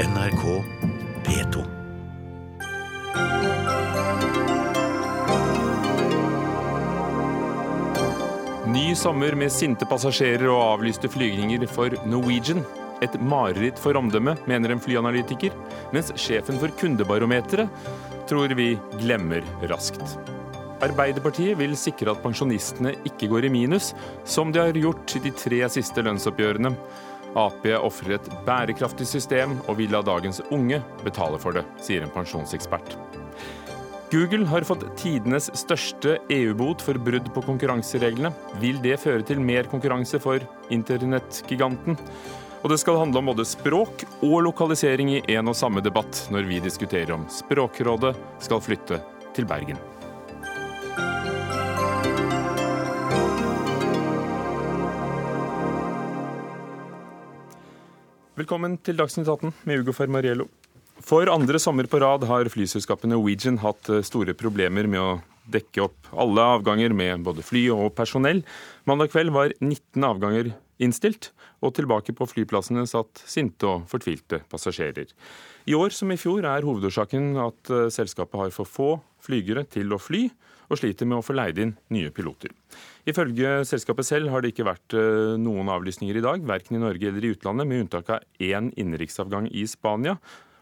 NRK P2. Ny sommer med sinte passasjerer og avlyste flygninger for Norwegian. Et mareritt for omdømmet, mener en flyanalytiker, mens sjefen for kundebarometeret tror vi glemmer raskt. Arbeiderpartiet vil sikre at pensjonistene ikke går i minus, som de har gjort i de tre siste lønnsoppgjørene. Ap ofrer et bærekraftig system og vil la dagens unge betale for det, sier en pensjonsekspert. Google har fått tidenes største EU-bot for brudd på konkurransereglene. Vil det føre til mer konkurranse for internettgiganten? Og det skal handle om både språk og lokalisering i en og samme debatt når vi diskuterer om Språkrådet skal flytte til Bergen. Velkommen til Dagsnytt 18 med Ugo Fermariello. For andre sommer på rad har flyselskapet Norwegian hatt eh, store problemer med å dekke opp alle avganger med både fly og personell. Mandag kveld var 19 avganger innstilt, og tilbake på flyplassene satt sinte og fortvilte passasjerer. I år som i fjor er hovedårsaken at eh, selskapet har for få flygere til å fly, og sliter med å få leid inn nye piloter. Ifølge selskapet selv har det ikke vært eh, noen avlysninger i dag, verken i Norge eller i utlandet, med unntak av én innenriksavgang i Spania.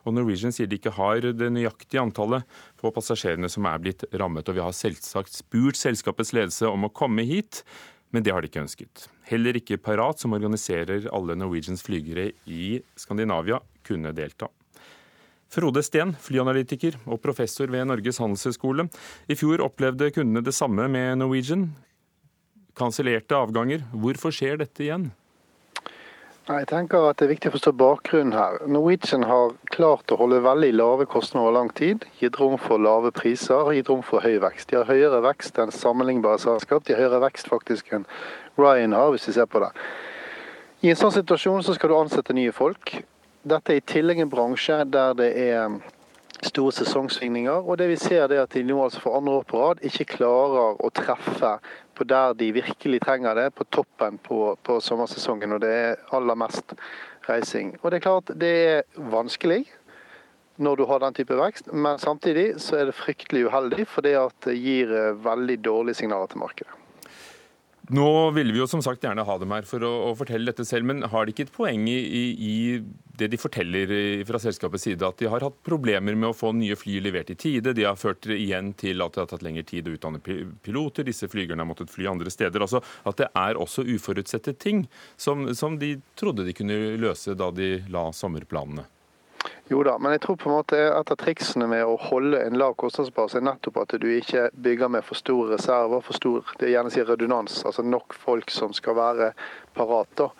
Og Norwegian sier de ikke har det nøyaktige antallet på passasjerene som er blitt rammet. Og vi har selvsagt spurt selskapets ledelse om å komme hit, men det har de ikke ønsket. Heller ikke Parat, som organiserer alle Norwegians flygere i Skandinavia, kunne delta. Frode Steen, flyanalytiker og professor ved Norges handelshøyskole. I fjor opplevde kundene det samme med Norwegian. Kansellerte avganger. Hvorfor skjer dette igjen? Jeg tenker at Det er viktig å forstå bakgrunnen her. Norwegian har klart å holde veldig lave kostnader over lang tid. Gitt rom for lave priser, og gitt rom for høy vekst. De har høyere vekst enn sammenlignbare selskap. De har høyere vekst faktisk enn Ryan har, hvis vi ser på det. I en sånn situasjon så skal du ansette nye folk. Dette er i tillegg en bransje der det er store sesongsvingninger. Og det vi ser er at de nå altså for andre år på rad ikke klarer å treffe på der de virkelig trenger det, på toppen på, på sommersesongen. Og det er aller mest reising. Og det er klart det er vanskelig når du har den type vekst, men samtidig så er det fryktelig uheldig, for det gir veldig dårlige signaler til markedet. Nå ville vi jo som sagt gjerne ha dem her for å, å fortelle dette selv, men har de ikke et poeng i, i, det de forteller fra selskapets side, at de har hatt problemer med å få nye fly levert i tide? De har ført igjen til at det har tatt lengre tid å utdanne piloter, disse flygerne har måttet fly andre steder. altså At det er også uforutsette ting som, som de trodde de kunne løse da de la sommerplanene? Jo da, men jeg tror på en måte et av triksene med å holde en lav kostnadsbase er nettopp at du ikke bygger med for store reserver, for stor det gjerne sier redundans, altså nok folk som skal være parat. da.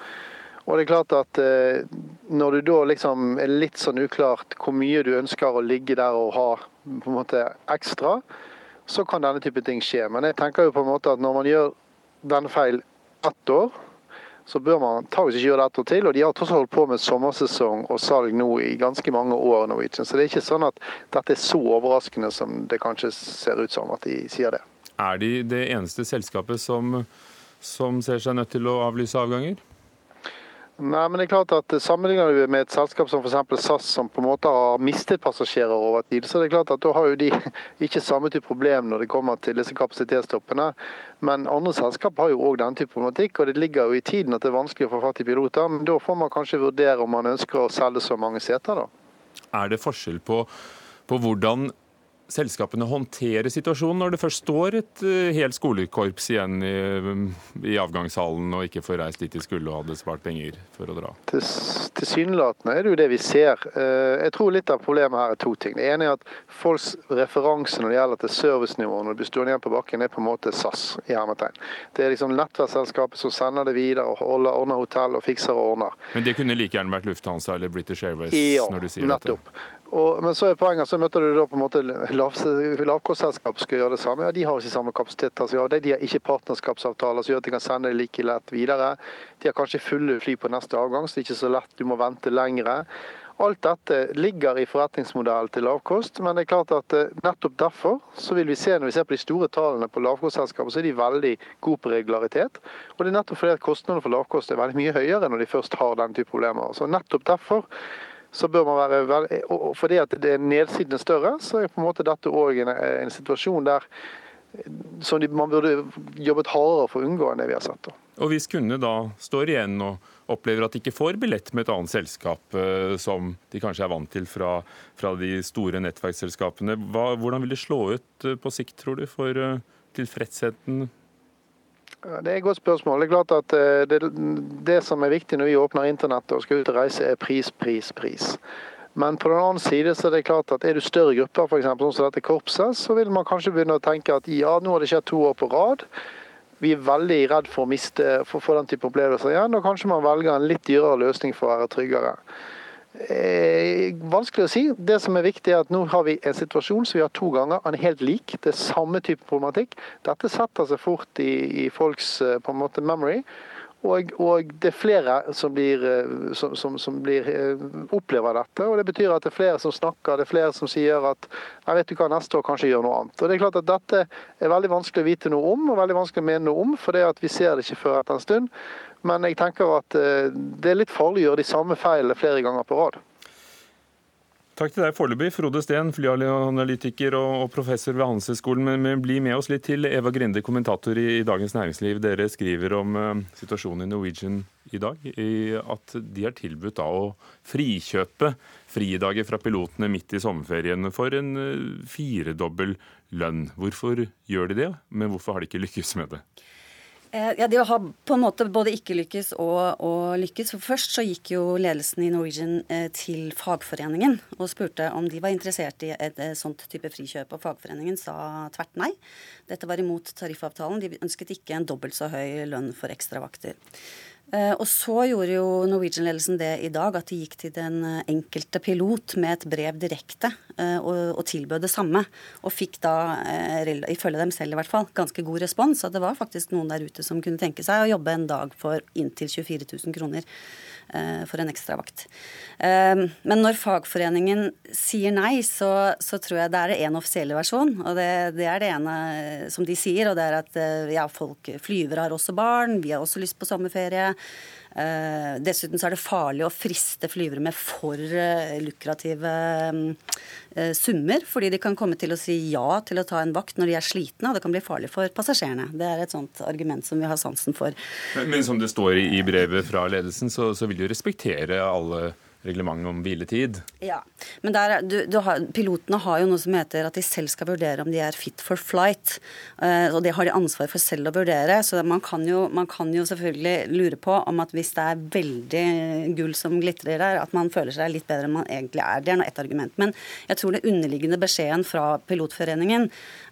Og det er klart at eh, Når du da liksom er litt sånn uklart hvor mye du ønsker å ligge der og ha på en måte ekstra, så kan denne type ting skje. Men jeg tenker jo på en måte at når man gjør denne feil ett år, så bør man antakeligvis ikke gjøre det ett år til. Og de har tross holdt på med sommersesong og salg nå i ganske mange år. Norwegian. Så det er ikke sånn at dette er så overraskende som det kanskje ser ut som at de sier det. Er de det eneste selskapet som, som ser seg nødt til å avlyse avganger? Nei, men det er klart at Sammenligner du med et selskap som f.eks. SAS, som på en måte har mistet passasjerer over tid, så det er klart at da har jo de ikke samme type problem når det kommer til disse kapasitetstoppene. Men andre selskap har jo òg den type problematikk, og det ligger jo i tiden at det er vanskelig å få fatt i piloter. Men da får man kanskje vurdere om man ønsker å selge så mange seter, da. Er det forskjell på, på hvordan selskapene håndtere situasjonen når det først står et uh, helt skolekorps igjen i, i, avgangshallen og ikke får reist dit de skulle og hadde spart penger for å dra? Tilsynelatende er det jo det vi ser. Uh, jeg tror litt av problemet her er to ting. Det ene er at folks referanse når det gjelder til servicenivå når du blir stående igjen på bakken, er på en måte SAS i hermetegn. Det er liksom nettverksselskapet som sender det videre og holder, ordner hotell og fikser og ordner. Men det kunne like gjerne vært Lufthansa eller British Airways ja, når du sier nettopp. dette? Og, men så er poenget, så møter du da på en måte lav, lavkostselskap skal gjøre det samme. Ja, De har ikke samme kapasitet. Altså, ja, de har ikke partnerskapsavtaler som gjør at de kan sende det like lett videre. De har kanskje fulle fly på neste avgang, så det er ikke så lett. Du må vente lengre. Alt dette ligger i forretningsmodellen til lavkost, men det er klart at eh, nettopp derfor så vil vi se når vi ser på de store tallene på lavkostselskaper, så er de veldig gode på regularitet. Og det er nettopp fordi at kostnadene for lavkost er veldig mye høyere når de først har den type problemer. Så nettopp derfor så bør man være veldig, og Fordi at det er nedsiden er større, så er på en måte dette òg en, en, situasjon der som de, man burde jobbet hardere for å unngå enn det vi har sett. Da. Og Hvis kundene da står igjen og opplever at de ikke får billett med et annet selskap, eh, som de kanskje er vant til fra, fra de store nettverksselskapene, hva, hvordan vil det slå ut eh, på sikt, tror du, for tilfredsheten det er et godt spørsmål. Det er klart at det, det, som er viktig når vi åpner internettet og skal ut og reise, er pris, pris, pris. Men på den annen side så er det klart at er du større grupper, f.eks. sånn som dette korpset, så vil man kanskje begynne å tenke at ja, nå har det skjedd to år på rad. Vi er veldig redd for å miste for, for den type opplevelser igjen, og kanskje man velger en litt dyrere løsning for å være tryggere. Eh, vanskelig å si. Det som er viktig er at Nå har vi en situasjon som vi har to ganger. Den er helt lik. Det er samme type problematikk. Dette setter seg fort i, i folks eh, på en måte memory. Og, og, det er flere som, blir, eh, som, som, som blir, eh, opplever dette. og Det betyr at det er flere som snakker, det er flere som sier at jeg vet du hva, neste år kanskje gjør noe annet. Og det er klart at Dette er veldig vanskelig å vite noe om og veldig vanskelig å mene noe om, for det at vi ser det ikke før etter en stund. Men jeg tenker at eh, det er litt farlig å gjøre de samme feilene flere ganger på rad. Takk til deg foreløpig, Frode Steen, flyanalytiker og professor ved Handelshøyskolen. Men, bli med oss litt til Eva Grinde, kommentator i, Dagens Næringsliv. Dere skriver om uh, situasjonen i Norwegian i dag, at de har tilbudt da å frikjøpe fridager fra pilotene midt i sommerferien for en uh, firedobbel lønn. Hvorfor gjør de det, men hvorfor har de ikke lykkes med det? Eh, ja, De har på en måte både ikke lykkes og, og lykkes. For Først så gikk jo ledelsen i Norwegian eh, til fagforeningen og spurte om de var interessert i et, et sånt type frikjøp. Og fagforeningen sa tvert nei. Dette var imot tariffavtalen. De ønsket ikke en dobbelt så høy lønn for ekstravakter. Eh, og så gjorde jo Norwegian-ledelsen det i dag, at de gikk til den eh, enkelte pilot med et brev direkte eh, og, og tilbød det samme. Og fikk da, ifølge dem selv i hvert fall, ganske god respons. At det var faktisk noen der ute som kunne tenke seg å jobbe en dag for inntil 24 000 kroner. Eh, for en ekstravakt. Eh, men når fagforeningen sier nei, så, så tror jeg det er en offisielle versjon. Og det, det, er det ene som de sier, og det er at eh, ja, folk flyvere har også barn, vi har også lyst på sommerferie. Uh, dessuten så er det farlig å friste flyvere med for uh, lukrative uh, summer, fordi de kan komme til å si ja til å ta en vakt når de er slitne, og det kan bli farlig for passasjerene. Det er et sånt argument som vi har sansen for. Men, men som det står i brevet fra ledelsen, så, så vil de respektere alle reglement om hviletid. Ja, men der, du, du har, pilotene har jo noe som heter at de selv skal vurdere om de er fit for flight. Uh, og det har de ansvar for selv å vurdere. Så man kan, jo, man kan, jo, selvfølgelig lure på om at hvis det er veldig gull som glitrer der, at man føler seg litt bedre enn man egentlig er. Det er nå ett argument. Men jeg tror det underliggende beskjeden fra Pilotforeningen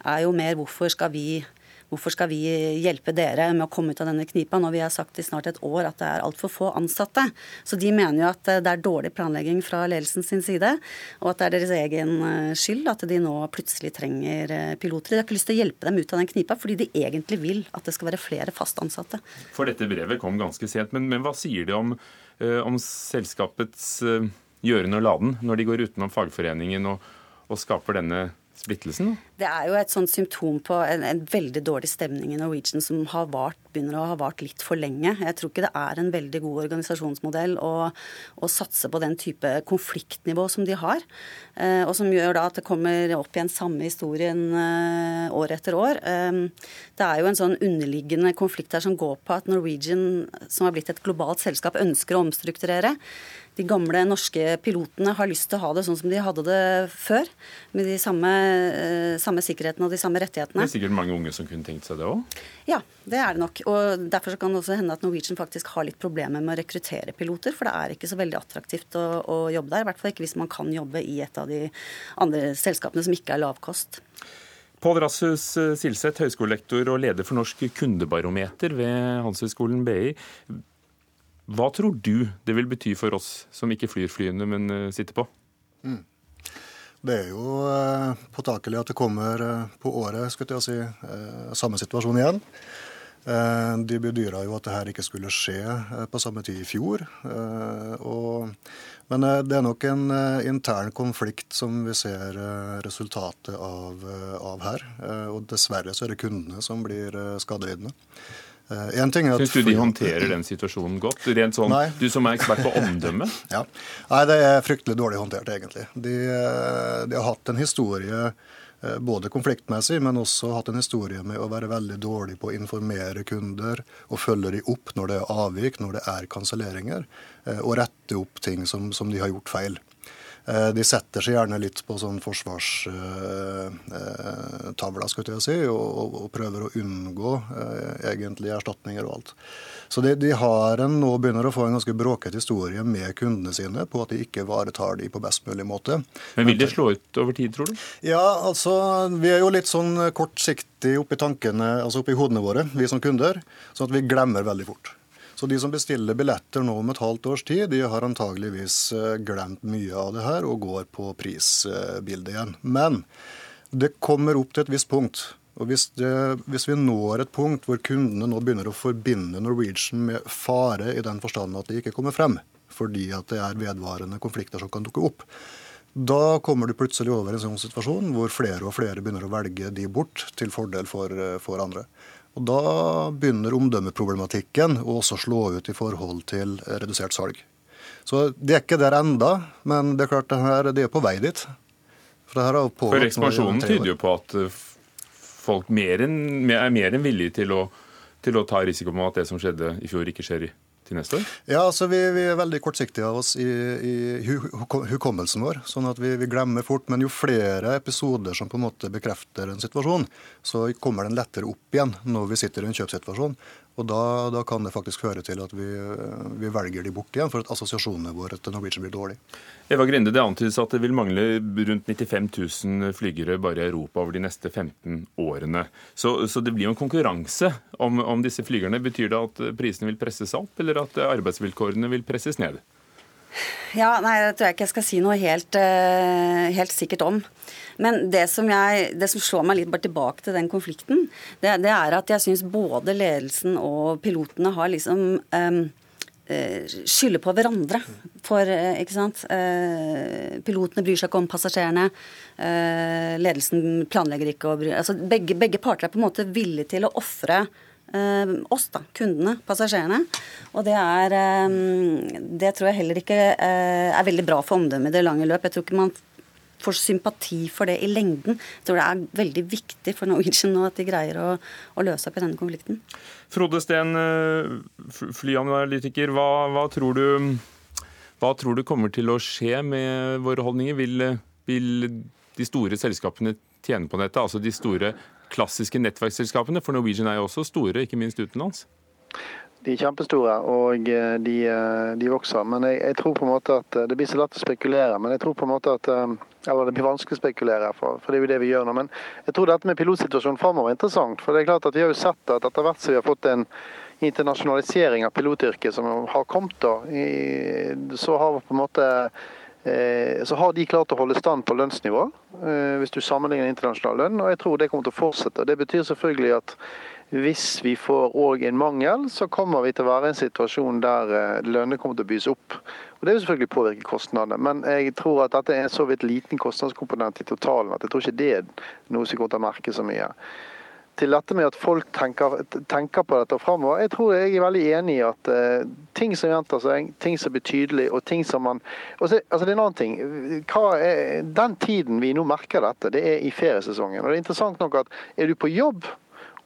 er jo mer hvorfor skal vi Hvorfor skal vi hjelpe dere med å komme ut av denne knipa når vi har sagt i snart et år at det er altfor få ansatte? Så de mener jo at det er dårlig planlegging fra ledelsen sin side, og at det er deres egen eh, skyld at de nå plutselig trenger eh, piloter. De har ikke lyst til å hjelpe dem ut av den knipa, fordi de egentlig vil at det skal være flere fast ansatte. For dette brevet kom ganske sent, men, men hva sier de om, eh, om selskapets gjøren og laden når de går utenom fagforeningen og, og skaper denne splittelsen? Det er jo et sånt symptom på en, en, veldig dårlig stemning i Norwegian som har vart, begynner å ha vart litt for lenge. Jeg tror ikke det er en veldig god organisasjonsmodell å, å satse på den type konfliktnivå som de har. Eh, og som gjør da at det kommer opp igjen samme historien eh, år etter år. Eh, det er jo en sånn underliggende konflikt her som går på at Norwegian, som har blitt et globalt selskap, ønsker å omstrukturere de gamle norske pilotene har lyst til å ha det sånn som de hadde det før. Med de samme, eh, samme sikkerhetene og de samme rettighetene. Det er sikkert mange unge som kunne tenkt seg det òg? Ja, det er det nok. Og Derfor kan det også hende at Norwegian faktisk har litt problemer med å rekruttere piloter. For det er ikke så veldig attraktivt å, å jobbe der. I hvert fall ikke hvis man kan jobbe i et av de andre selskapene som ikke er lavkost. Pål Rasshus Silseth, høyskolelektor og leder for Norsk kundebarometer ved Handelshøyskolen BI. Hva tror du det vil bety for oss som ikke flyr flyene, men eh, sitter på? Mm. Det er jo eh, påtakelig at det kommer eh, på året skulle jeg si, samme situasjon igjen. De bedyra jo at det her ikke skulle skje på samme tid i fjor. Og, men det er nok en intern konflikt som vi ser resultatet av, av her. Og dessverre så er det kundene som blir skadelidende. En ting er at Syns du de håndterer den situasjonen godt? Rent sånn. Du som er ekspert på omdømme? ja. Nei, det er fryktelig dårlig håndtert, egentlig. De, de har hatt en historie Eh, både konfliktmessig, men også hatt en historie med å være veldig dårlig på å informere kunder og følge de opp når det er avvik, når det er kanselleringer, eh, og rette opp ting som, som de har gjort feil. Eh, de setter seg gjerne litt på sånn forsvarstavla skulle jeg si, og, og, prøver å unngå egentlig erstatninger og alt. Så de, de, har en, nå begynner å få en ganske bråkete historie med kundene sine på at de ikke ivaretar de på best mulig måte. Men Vil det slå ut over tid, tror du? Ja, altså vi er jo litt sånn kortsiktig oppi tankene, altså oppi hodene våre, vi som kunder, sånn at vi glemmer veldig fort. Så de som bestiller billetter nå om et halvt års tid, de har antageligvis eh, glemt mye av det her og går på prisbildet igjen. Men det kommer opp til et visst punkt og hvis, det, hvis, vi når et punkt hvor kundene nå begynner å forbinde Norwegian med fare i den forstand at de ikke kommer frem, fordi at det er vedvarende konflikter som kan dukke opp, da kommer du plutselig over en sånn situasjon hvor flere og flere begynner å velge de bort til fordel for, for andre. Og Da begynner omdømmeproblematikken å også slå ut i forhold til redusert salg. Så Det er ikke der enda, men det er klart det, her, det er på vei dit. For, for ekspansjonen tyder jo på at folk mer enn, er mer enn villige til å, til å ta risiko på at det som skjedde i fjor, ikke skjer til neste år? Ja, altså vi, vi er veldig kortsiktige av oss i, i hukommelsen vår. sånn at vi, vi, glemmer fort. Men jo flere episoder som på en måte bekrefter en situasjon, så kommer den lettere opp igjen når vi sitter i en kjøpssituasjon. Og da, da, kan det faktisk føre til at vi, vi, velger de bort igjen, for at assosiasjonene våre til Norwegian blir dårlige. Eva Grinde, Det antydes at det vil mangle rundt 95 000 flygere bare i Europa over de neste 15 årene. Så, så det blir jo en konkurranse om, om, disse flygerne. Betyr det at prisene vil presses opp, eller at arbeidsvilkårene vil presses ned? Ja, nei, Det tror jeg ikke jeg skal si noe helt, helt sikkert om. Men det som, jeg, det som, slår meg litt bare tilbake til den konflikten, det, det er at jeg syns både ledelsen og pilotene har liksom um, skylder på hverandre. For, uh, ikke sant uh, Pilotene bryr seg ikke om passasjerene. ledelsen planlegger ikke å bry altså begge, begge parter er på en måte villige til å ofre Eh, oss, da, kundene, passasjerene. Og det er eh, Det tror jeg heller ikke eh, er veldig bra for omdømmet i det lange løp. Jeg tror ikke man får sympati for det i lengden. Jeg tror det er veldig viktig for Norwegian nå at de greier å, å løse opp i denne konflikten. Frode Steen, flyanalytiker. Hva, hva, tror du, hva tror du kommer til å skje med våre holdninger? Vil, vil de store selskapene tjene på dette? Altså de store klassiske nettverksselskapene? For Norwegian er jo også store, ikke minst utenlands. De er kjempestore og eh, de, eh, de vokser. Men jeg, jeg, tror på en måte at eh, Det blir så lett å spekulere, men jeg tror på en måte at eller det blir vanskelig å spekulere, for, for det er jo det vi gjør nå. Men jeg tror dette med pilotsituasjonen framover er interessant. For det er klart at vi har jo sett at etter hvert som vi har fått en internasjonalisering av pilotyrket som har kommet, da, så har vi på en måte så har de klart å holde stand på lønnsnivå, hvis du sammenligner internasjonal lønn. og Jeg tror det kommer til å fortsette. Det betyr selvfølgelig at hvis vi får òg en mangel, så kommer vi til å være i en situasjon der eh, lønnene kommer til å bys opp. Og Det vil selvfølgelig påvirke kostnadene, men jeg tror at dette er så vidt liten kostnadskomponent i totalen at jeg tror ikke det er noe som kommer til å merke så mye til dette med at folk tenker, tenker på dette framover. Jeg tror jeg er veldig enig i at uh, ting som gjentar seg, ting som blir tydelig, og ting som man så, altså Det er en annen ting. Er, den tiden vi nå merker dette, det er i feriesesongen. Og det er interessant nok at er du på jobb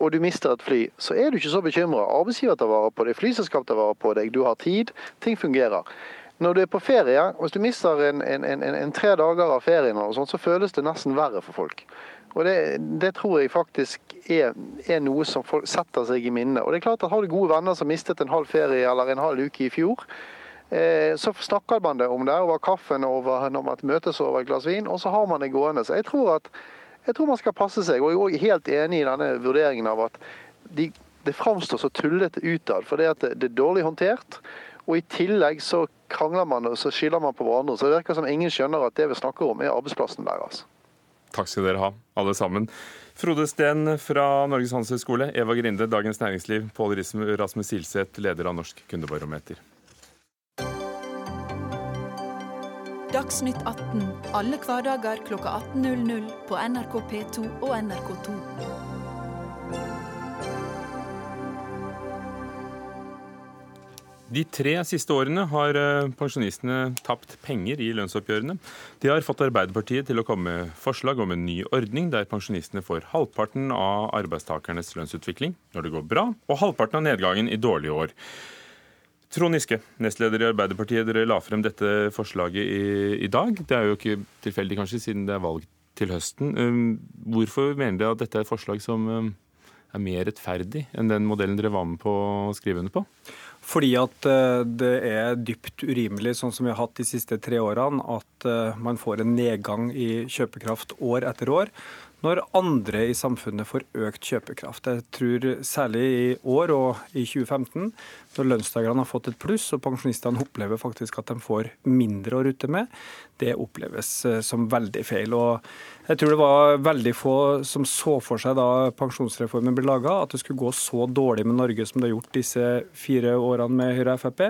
og du mister et fly, så er du ikke så bekymra. Arbeidsgiver tar vare på deg, flyselskap tar vare på deg, du har tid, ting fungerer. Når du er på ferie, hvis du mister en, en, en, en tre dager av ferien, og sånt, så føles det nesten verre for folk. Og det, det, tror jeg faktisk er, er, noe som folk setter seg i minnet. Og det er klart at Har du gode venner som mistet en halv ferie eller en halv uke i fjor, eh, så snakker man det om det over kaffen over, når man møtes over et glass vin, og så har man det gående. Så jeg tror, at, jeg tror man skal passe seg. Og jeg er helt enig i denne vurderingen av at de, det framstår så tullete utad. For det, det, det er dårlig håndtert. Og i tillegg så krangler man og så skylder man på hverandre. Så det virker som ingen skjønner at det vi snakker om, er arbeidsplassen deres. Takk skal dere ha, alle sammen. Frode Steen fra Norges handelshøyskole, Eva Grinde, Dagens Næringsliv, Pål Rasmus Silseth, leder av Norsk kundebarometer. Dagsnytt 18 alle hverdager kl 18.00 på NRK P2 og NRK2. De tre siste årene har eh, pensjonistene tapt penger i lønnsoppgjørene. De har fått Arbeiderpartiet til å komme med forslag om en ny ordning der pensjonistene får halvparten av arbeidstakernes lønnsutvikling når det går bra, og halvparten av nedgangen i dårlige år. Trond Giske, nestleder i Arbeiderpartiet, dere la frem dette forslaget i, i dag. Det er jo ikke tilfeldig, kanskje, siden det er valg til høsten. Um, hvorfor mener dere at dette er et forslag som um, er mer rettferdig enn den modellen dere var med på å skrive under på? Fordi at eh, det er dypt urimelig, sånn som vi har hatt de siste tre årene, at eh, man får en nedgang i kjøpekraft år etter år når andre i samfunnet får økt kjøpekraft. Jeg tror særlig i år og i 2015, når lønnstakerne har fått et pluss og pensjonistene opplever faktisk at de får mindre å rutte med, det oppleves eh, som veldig feil. Og jeg tror det var veldig få som så for seg da pensjonsreformen ble laga, at det skulle gå så dårlig med Norge som det har gjort disse fire årene med Høyre og Frp.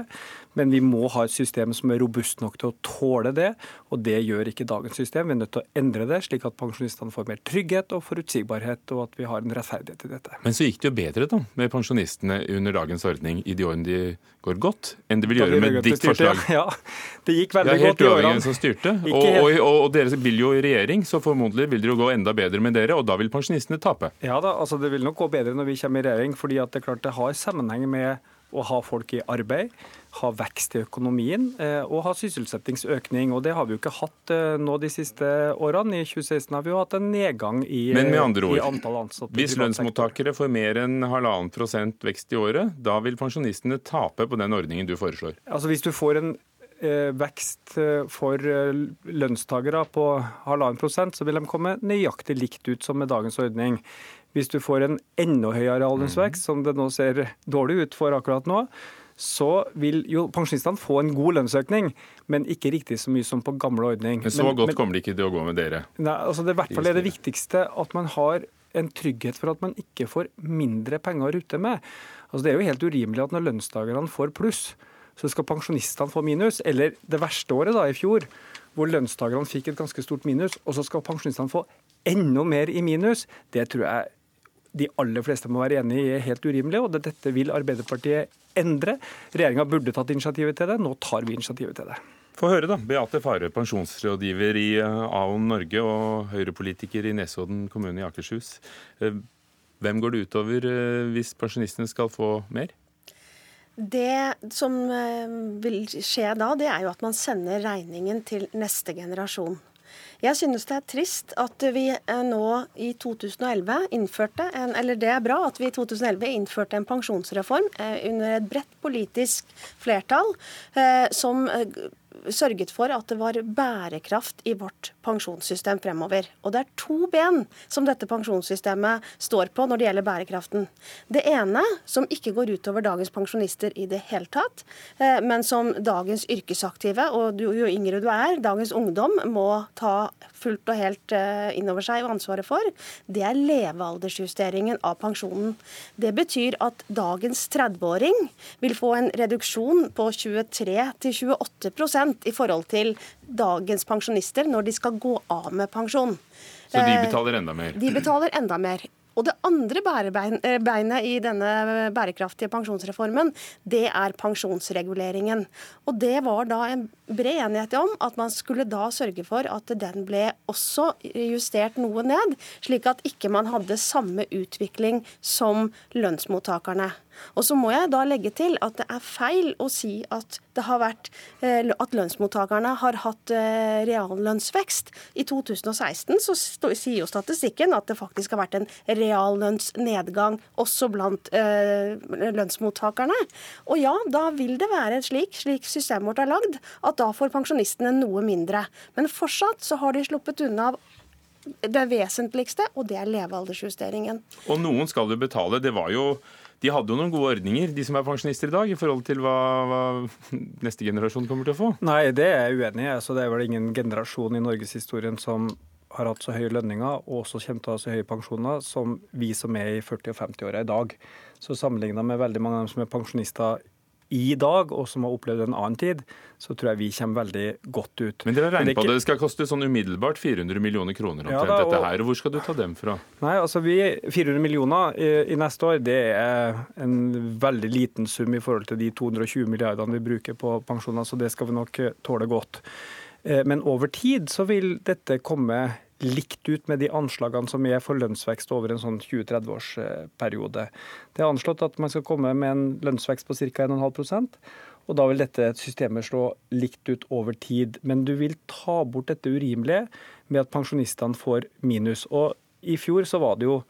Men vi må ha et system som er robust nok til å tåle det, og det gjør ikke dagens system. Vi er nødt til å endre det, slik at pensjonistene får mer trygghet og forutsigbarhet, og at vi har en rettferdighet i dette. Men så gikk det jo bedre da, med pensjonistene under dagens ordning i de årene de går godt, enn det vil gjøre med ditt forslag. Ja, det gikk veldig ja, godt i årene. Som styrte. Og, og, og, og, dere vil jo i regjering, så formodentlig vil det jo gå enda bedre med dere, og da vil pensjonistene tape. Ja da, altså det vil nok gå bedre når vi kommer i regjering, fordi at det er klart det har sammenheng med å ha folk i arbeid ha vekst i økonomien eh, og ha sysselsettingsøkning. Og Det har vi jo ikke hatt eh, nå de siste årene. I 2016 har vi jo hatt en nedgang i, Men med andre ord, antall ansatte. Hvis lønnsmottakere får mer enn halvannen prosent vekst i året, da vil pensjonistene tape på den ordningen du foreslår? Altså Hvis du får en eh, vekst for lønnstakere på halvannen prosent, så vil de komme nøyaktig likt ut som med dagens ordning. Hvis du får en enda høyere aldersvekst, som det nå ser dårlig ut for akkurat nå, så vil jo pensjonistene få en god lønnsøkning, men ikke riktig så mye som på gamle ordning. Men så men, godt men, kommer det ikke til å gå med dere? Nei, altså det, i hvert fall er det viktigste at man har en trygghet for at man ikke får mindre penger å rutte med. Altså Det er jo helt urimelig at når lønnstakerne får pluss, så skal pensjonistene få minus. Eller det verste året, da, i fjor, hvor lønnstakerne fikk et ganske stort minus, og så skal pensjonistene få enda mer i minus. Det tror jeg de aller fleste må være enig i er helt urimelig, og dette vil Arbeiderpartiet endre. Regjeringa burde tatt initiativet til det, nå tar vi initiativet til det. Få høre, da. Beate Farø, pensjonsrådgiver i eh, Aon Norge og Høyre-politiker i Nesodden kommune i Akershus. Eh, hvem går det utover eh, hvis pensjonistene skal få mer? Det som vil skje da, det er jo at man sender regningen til neste generasjon. Jeg synes det er trist at vi eh, nå i 2011 innførte en Eller det er bra at vi i 2011 innførte en pensjonsreform eh, under et bredt politisk flertall eh, som sørget for at det var bærekraft i vårt pensjonssystem fremover. Og det er to ben som dette pensjonssystemet står på når det gjelder bærekraften. Det ene, som ikke går utover dagens pensjonister i det hele tatt, eh, men som dagens yrkesaktive, og jo yngre du er, dagens ungdom, må ta fullt og helt inn innover seg og ansvaret for, det er levealdersjusteringen av pensjonen. Det betyr at dagens 30-åring vil få en reduksjon på 23 28 i forhold til dagens pensjonister når de skal gå av med pensjon. Så de eh, betaler enda mer? De betaler enda mer. Og det andre eh, beinet i denne bærekraftige pensjonsreformen, det er pensjonsreguleringen. Og det var da en bred enighet om at man skulle da sørge for at den ble også justert noe ned, slik at ikke man hadde samme utvikling som lønnsmottakerne. Og så må jeg da legge til at det er feil å si at, det har vært, eh, at lønnsmottakerne har hatt eh, reallønnsvekst. I 2016 så sier jo statistikken at det faktisk har vært en reallønnsnedgang også blant eh, lønnsmottakerne. Og ja, da vil det være slik, slik systemet vårt er lagd, at da får pensjonistene noe mindre. Men fortsatt så har de sluppet unna det vesentligste, og det er levealdersjusteringen. Og noen skal du betale. Det var jo de hadde jo noen gode ordninger, de som er pensjonister i dag, i forhold til hva, hva neste generasjon kommer til å få? Nei, det er jeg uenig i. Altså, det er vel ingen generasjon i norgeshistorien som har hatt så høye lønninger og også kommer til å ha så høye pensjoner som vi som er i 40- og 50-åra i dag. Så sammenligna med veldig mange av dem som er pensjonister i dag, og som har opplevd en annen tid, så tror jeg vi kommer veldig godt ut. Men dere har regnet på det, det skal koste sånn umiddelbart 400 millioner kroner omtrent ja, da, og... dette her. Hvor skal du ta dem fra? Nei, altså vi, 400 millioner i, i, neste år, det er en veldig liten sum i forhold til de 220 milliardene vi bruker på pensjoner, så det skal vi nok tåle godt. Eh, men over tid så vil dette komme likt ut med de anslagene som er for lønnsvekst over en sånn 20-30-årsperiode. Det er anslått at man skal komme med en lønnsvekst på ca. 1,5% og da vil dette systemet slå likt ut over tid. Men du vil ta bort dette urimelige med at pensjonistene får minus. Og i fjor så var det jo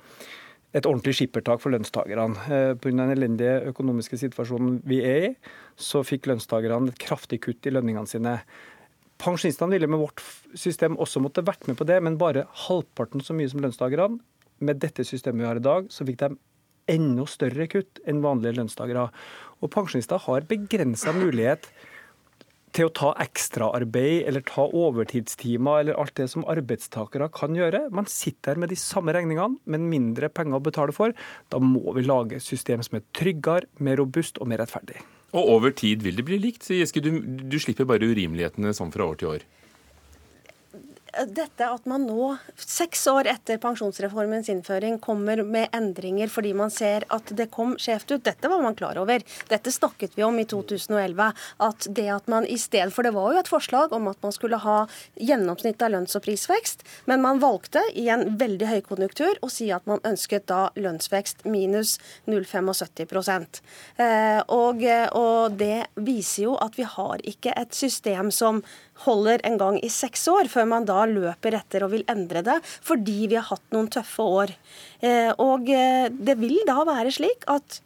et ordentlig skippertak for lønnstakerne. Eh, Pga. den elendige økonomiske situasjonen vi er i, så fikk lønnstakerne et kraftig kutt i lønningene sine. Pensjonistene ville med vårt system også måtte vært med på det, men bare halvparten så mye som lønnstakerne. Med dette systemet vi har i dag, så fikk de enda større kutt enn vanlige lønnstakere. Og pensjonister har begrensa mulighet til å ta ekstraarbeid eller ta overtidstimer eller alt det som arbeidstakere kan gjøre. Man sitter her med de samme regningene, men mindre penger å betale for. Da må vi lage et system som er tryggere, mer robust og mer rettferdig. Og over tid vil det bli likt? Giske, du, du slipper bare urimelighetene sånn fra år til år? Dette at man nå, seks år etter pensjonsreformens innføring, kommer med endringer fordi man ser at det kom skjevt ut, dette var man klar over. Dette snakket vi om i 2011. At det at man i stedet For det var jo et forslag om at man skulle ha gjennomsnitt av lønns- og prisvekst, men man valgte i en veldig høykonjunktur å si at man ønsket da lønnsvekst minus 0,75 eh, og, og det viser jo at vi har ikke et system som holder en gang i seks år, før man da løper etter og vil endre det, fordi vi har hatt noen tøffe år. Eh, og eh, det vil da være slik at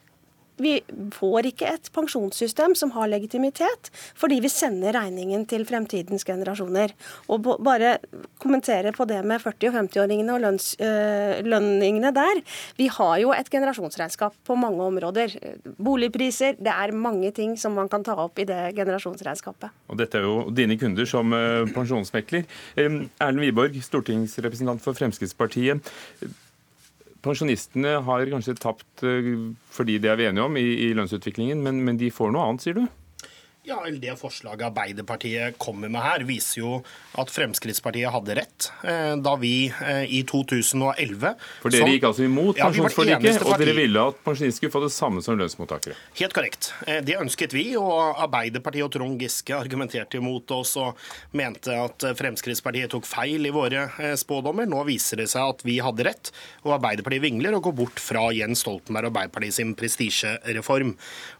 vi får ikke et pensjonssystem som har legitimitet, fordi vi sender regningen til fremtidens generasjoner. Og bare kommentere på det med 40- og 50-åringene og lønns, øh, lønningene der. Vi har jo et generasjonsregnskap på mange områder. Boligpriser, det er mange ting som man kan ta opp i det generasjonsregnskapet. Og dette er jo dine kunder som øh, pensjonsmekler. Erlend Wiborg, stortingsrepresentant for Fremskrittspartiet. Pensjonistene har kanskje tapt eh, fordi det er vi enige om i, i lønnsutviklingen, men, men de får noe annet, sier du? Ja, Det forslaget Arbeiderpartiet kommer med her, viser jo at Fremskrittspartiet hadde rett eh, da vi eh, i 2011 For dere gikk altså imot pensjonsforliket, ja, og dere ville at pensjonister skulle få det samme som lønnsmottakere? Helt korrekt. Eh, det ønsket vi, og Arbeiderpartiet og Trond Giske argumenterte imot oss og mente at Fremskrittspartiet tok feil i våre spådommer. Nå viser det seg at vi hadde rett, og Arbeiderpartiet vingler og går bort fra Jens Stoltenberg og Arbeiderpartiet sin prestisjereform.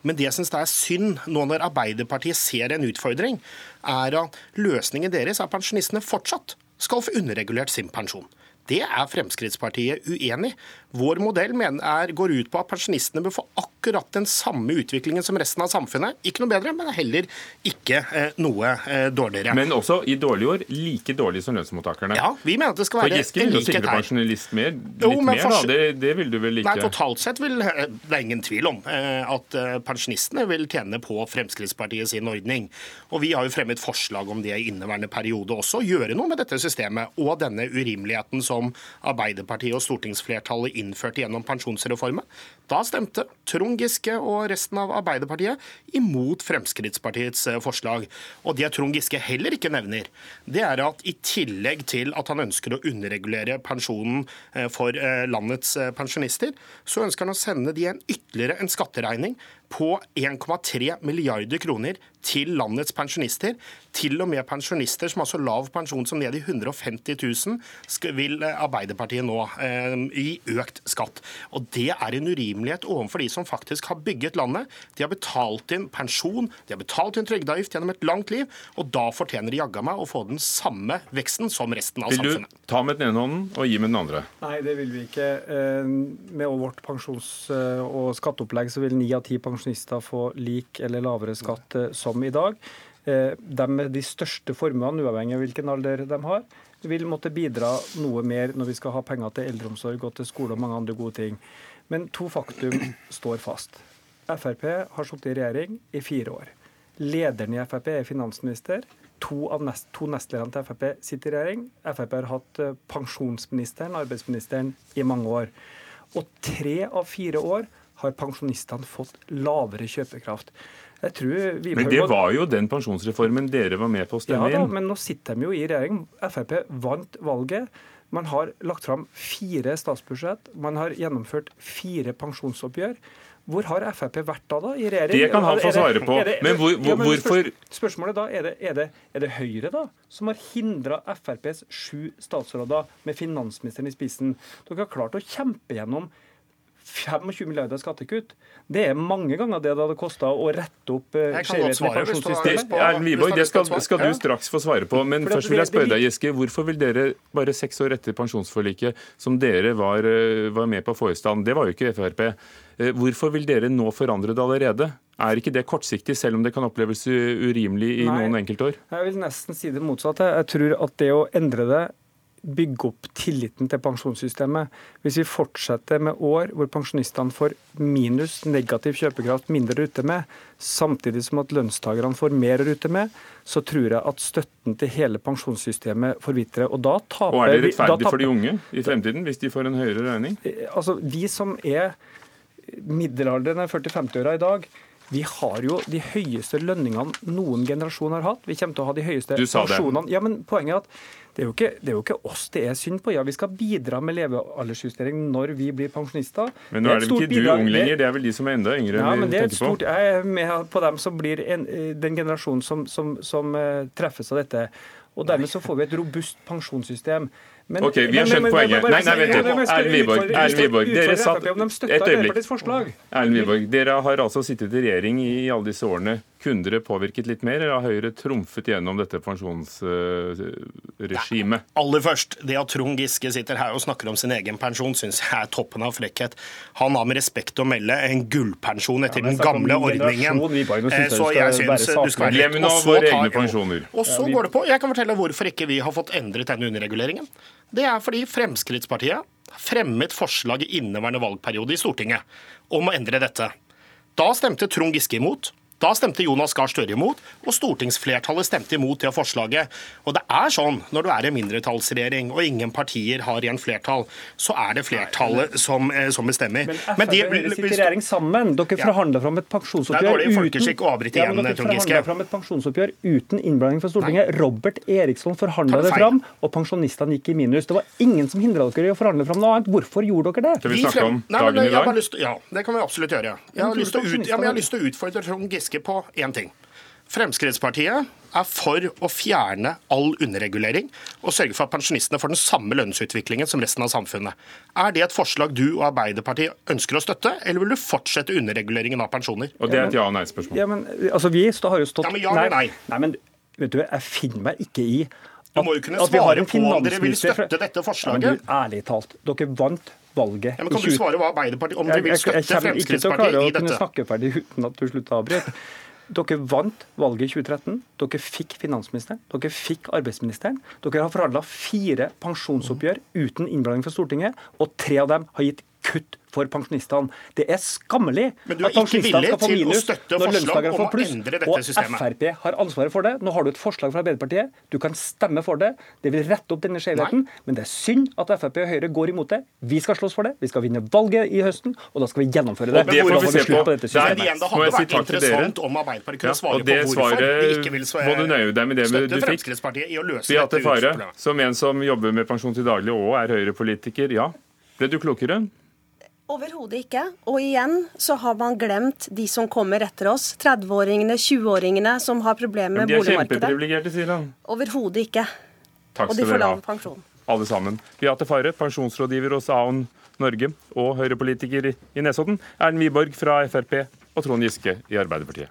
Men det jeg syns er synd nå når Arbeiderpartiet Arbeiderpartiet ser en utfordring, er at løsningen deres er at pensjonistene fortsatt skal få underregulert sin pensjon. Det er Fremskrittspartiet uenig. Vår modell er, går ut på at pensjonistene bør få akkurat den samme utviklingen som resten av samfunnet. Ikke noe bedre, men heller ikke eh, noe eh, dårligere. Men også i dårlige år like dårlig som lønnsmottakerne. Ja, vi mener at det skal være en likhet her. For Giske vil jo pensjonist mer, litt jo, mer, da. Det, det, vil du vel ikke? Nei, totalt sett vil eh, det er ingen tvil om eh, at eh, pensjonistene vil tjene på Fremskrittspartiet sin ordning. Og vi har jo fremmet forslag om det i inneværende periode også. Gjøre noe med dette systemet og denne urimeligheten som som Arbeiderpartiet og stortingsflertallet innførte gjennom pensjonsreformen. Da stemte Trond Giske og resten av Arbeiderpartiet imot Fremskrittspartiets eh, forslag. Og det Trond Giske heller ikke nevner, det er at i tillegg til at han ønsker å underregulere pensjonen eh, for eh, landets pensjonister, så ønsker han å sende de en ytterligere en skatteregning på 1,3 milliarder kroner til landets pensjonister. Til og med pensjonister som har så lav pensjon som ned i 150 000, vil eh, Arbeiderpartiet nå eh, gi økt skatt. Og Det er en urimelighet overfor de som faktisk har bygget landet. De har betalt inn pensjon, de har betalt inn trygdeavgift gjennom et langt liv, og da fortjener de jaggu meg å få den samme veksten som resten av samfunnet. Vil du ta med den ene hånden og gi med den andre? Nei, det vil vi ikke. Eh, med vårt pensjons- og skatteopplegg så vil ni av ti pensjonister få lik eller lavere skatt som i dag. Eh, de med de største formuene, uavhengig av hvilken alder de har, vil måtte bidra noe mer når vi skal ha penger til eldreomsorg og til skole og mange andre gode ting. Men to faktum står fast. Frp har sittet i regjering i fire år. Lederen i Frp er finansminister. To av nest, to nestlederne til Frp sitter i regjering. Frp har hatt eh, pensjonsministeren, arbeidsministeren, i mange år. Og tre av fire år har pensjonistene fått lavere kjøpekraft. Jeg tror vi Men det var jo den pensjonsreformen dere var med på å stemme inn. ja, da. Men nå sitter de jo i regjering. Frp vant valget. Man har lagt fram fire statsbudsjett. Man har gjennomført fire pensjonsoppgjør. Hvor har Frp vært da, da? I regjering? Det kan han få svare på. Er det, er det, men hvor, hvor, ja, men hvorfor Spørsmålet da, er det, er det, er det Høyre da, som har hindra FrPs sju statsråder med finansministeren i spissen? Dere har klart å kjempe gjennom 25 milliarder skattekutt. Det er mange ganger det det hadde kosta å rette opp eh, skjevheten i pensjonssystemet. Erlend Wiborg, det skal, skal du straks få svare på. Men først vil jeg spørre deg, Giske. Hvorfor vil dere, bare seks år etter pensjonsforliket, som dere var, eh, var med på å få i stand, det var jo ikke Frp, eh, hvorfor vil dere nå forandre det allerede? Er ikke det kortsiktig, selv om det kan oppleves urimelig i Nei. noen enkeltår? Jeg vil nesten si det motsatte. Jeg tror at det å endre det bygge opp tilliten til pensjonssystemet. Hvis vi fortsetter med år hvor pensjonistene får minus negativ kjøpekraft, mindre å rutte med, samtidig som at lønnstakerne får mer å rutte med, så tror jeg at støtten til hele pensjonssystemet forvitrer. Og da taper Og er det rettferdig da rettferdig for de unge i fremtiden, hvis de får en høyere regning? Altså, Vi som er middelaldrende 40-50-åra i dag, vi har jo de høyeste lønningene noen generasjon har hatt. Vi kommer til å ha de høyeste pensjonene. Ja, men poenget er at det er, jo ikke, det er jo ikke oss det er synd på. Ja, vi skal bidra med levealdersjustering når vi blir pensjonister. Men nå er det er ikke du bidrag. ung lenger, det er vel de som er enda yngre Ja, men det er et stort, på? Jeg er med på dem som blir en, eh, den generasjonen som, som, som eh, treffes av dette. Og dermed så får vi et robust pensjonssystem. Men- Ok, vi har skjønt poenget. Nei, nei, vent litt. Erlend Wiborg, Erlend Wiborg, dere satt et øyeblikk. Erlend Wiborg, dere har altså sittet i regjering i alle disse årene. Kunne dere påvirket litt mer, eller har Høyre trumfet gjennom dette pensjonsregimet? Ja, Aller først, det at Trond Giske sitter her og snakker om sin egen pensjon, syns jeg er toppen av frekkhet. Han har med respekt å melde en gullpensjon etter den snakk om gamle ordningen. Eh, synes Så jeg syns du skal være litt og så våre tar-. Og så går det på, Jeg kan fortelle hvorfor ikke vi har fått endret denne underreguleringen. Det er fordi Fremskrittspartiet fremmet forslag i inneværende valgperiode i Stortinget om å endre dette. Da stemte Trond Giske imot. Da stemte Jonas Gahr Støre imot, og stortingsflertallet stemte imot det forslaget. Og det er sånn, når du er en mindretallsregjering og ingen partier har igjen flertall, så er det flertallet som, eh, som bestemmer. Men Men de- Frp sitter i regjering sammen. Dere forhandla fram et pensjonsoppgjør Det er dårlig folkeskikk å avbryte igjen, dere Trond Giske. forhandlet fram et pensjonsoppgjør uten innblanding fra Stortinget. Robert Eriksson forhandla det fram, og pensjonistene gikk i minus. Det var ingen som hindra dere i å forhandle fram noe annet. Hvorfor gjorde dere det? Skal vi snakke om dagen i dag? Ja, det kan vi absolutt gjøre. Jeg har lyst til å utfordre Trond Giske på én ting. Fremskrittspartiet er for å fjerne all underregulering og sørge for at pensjonistene får den samme lønnsutviklingen som resten av samfunnet. Er det et forslag du og Arbeiderpartiet ønsker å støtte, eller vil du fortsette underreguleringen av pensjoner? Og det er et ja- og nei-spørsmål. Ja, men altså, vi har jo stått Ja, men ja eller nei? nei, men vet du, jeg finner meg ikke i Du må jo kunne at vi har svare på om dere vil støtte dette forslaget. Ja, men du, ærlig talt, dere vant valget Ja, men kan du svare hva Arbeiderpartiet om dere vil jeg, jeg kommer ikke til å klare å kunne snakke ferdig uten at du slutter å avbryte. Dere vant valget i 2013. Dere fikk finansministeren. Dere fikk arbeidsministeren. Dere har forhandla fire pensjonsoppgjør uten innblanding fra Stortinget, og tre av dem har gitt kutt for pensjonistene. Det er skammelig at pensjonistene skal få minus når lønnstakere får pluss. Og systemet. Frp har ansvaret for det. Nå har du et forslag fra Arbeiderpartiet. Du kan stemme for det. Det vil rette opp denne skjevheten. Men det er synd at Frp og Høyre går imot det. Vi skal slåss for det. Vi skal vinne valget i høsten, og da skal vi gjennomføre det. Og det får vi se på. dette systemet. Men igjen, det hadde vært interessant om Arbeiderpartiet kunne svare på hvorfor de ikke vil svare, må du nøye deg med det du fikk. Beate Fare, som en som jobber med pensjon til daglig og er Høyre-politiker, ja. Ble du klokere? Overhodet ikke. Og igjen så har man glemt de som kommer etter oss. 30-åringene, 20-åringene som har problemer Men boligmarkedet. de er kjempeprivilegerte, sier han. Overhodet ikke. Takk Og de skal får lav pensjon. alle sammen. Beate Fare, pensjonsrådgiver hos Aon Norge og Høyre-politiker i- i Nesodden. Erlend Wiborg fra Frp og Trond Giske i Arbeiderpartiet.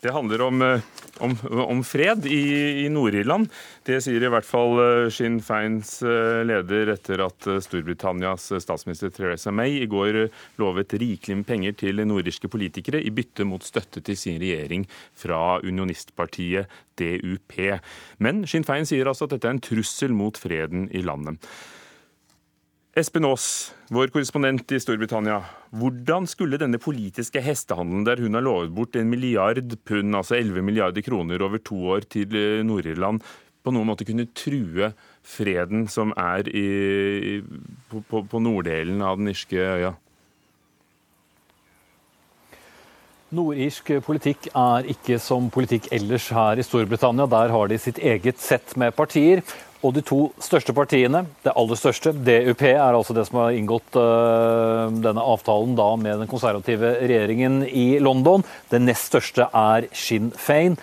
Det handler om, eh, om, om fred i, i Nord-Irland. Det sier i hvert fall eh, Sinn Feins eh, leder etter at eh, Storbritannias statsminister Theresa May i går lovet rikelig med penger til nordirske politikere i bytte mot støtte til sin regjering fra unionistpartiet DUP. Men Sinn Fein sier altså at dette er en trussel mot freden i landet. Espen Aas, vår korrespondent i Storbritannia. Hvordan skulle denne politiske hestehandelen der hun har lovet bort en milliard pund, altså 11 milliarder kroner over to år til eh, Nord-Irland, på noen måte kunne true freden som er i, på, på, på norddelen av den irske øya? Nordirsk politikk er ikke som politikk ellers her i Storbritannia. Der har de sitt eget sett med partier. Og de to største partiene, det aller største, DUP, er altså det som har inngått uh, denne avtalen da med den konservative regjeringen i London. Det nest største er Sinn Fein.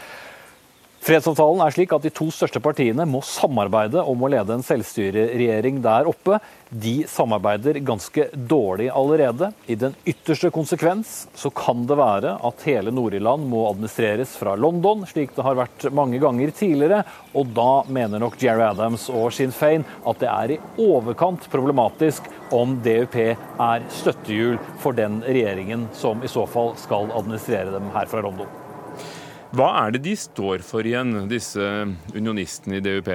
Fredsavtalen er slik at de to største partiene må samarbeide om å lede en selvstyreregjering der oppe. De samarbeider ganske dårlig allerede. I den ytterste konsekvens så kan det være at hele Nord-Irland må administreres fra London, slik det har vært mange ganger tidligere. Og da mener nok Jerry Adams og Sinn Fein at det er i overkant problematisk om DUP er støttehjul for den regjeringen som i så fall skal administrere dem her fra London. Hva er det de står for igjen, disse unionistene i DUP?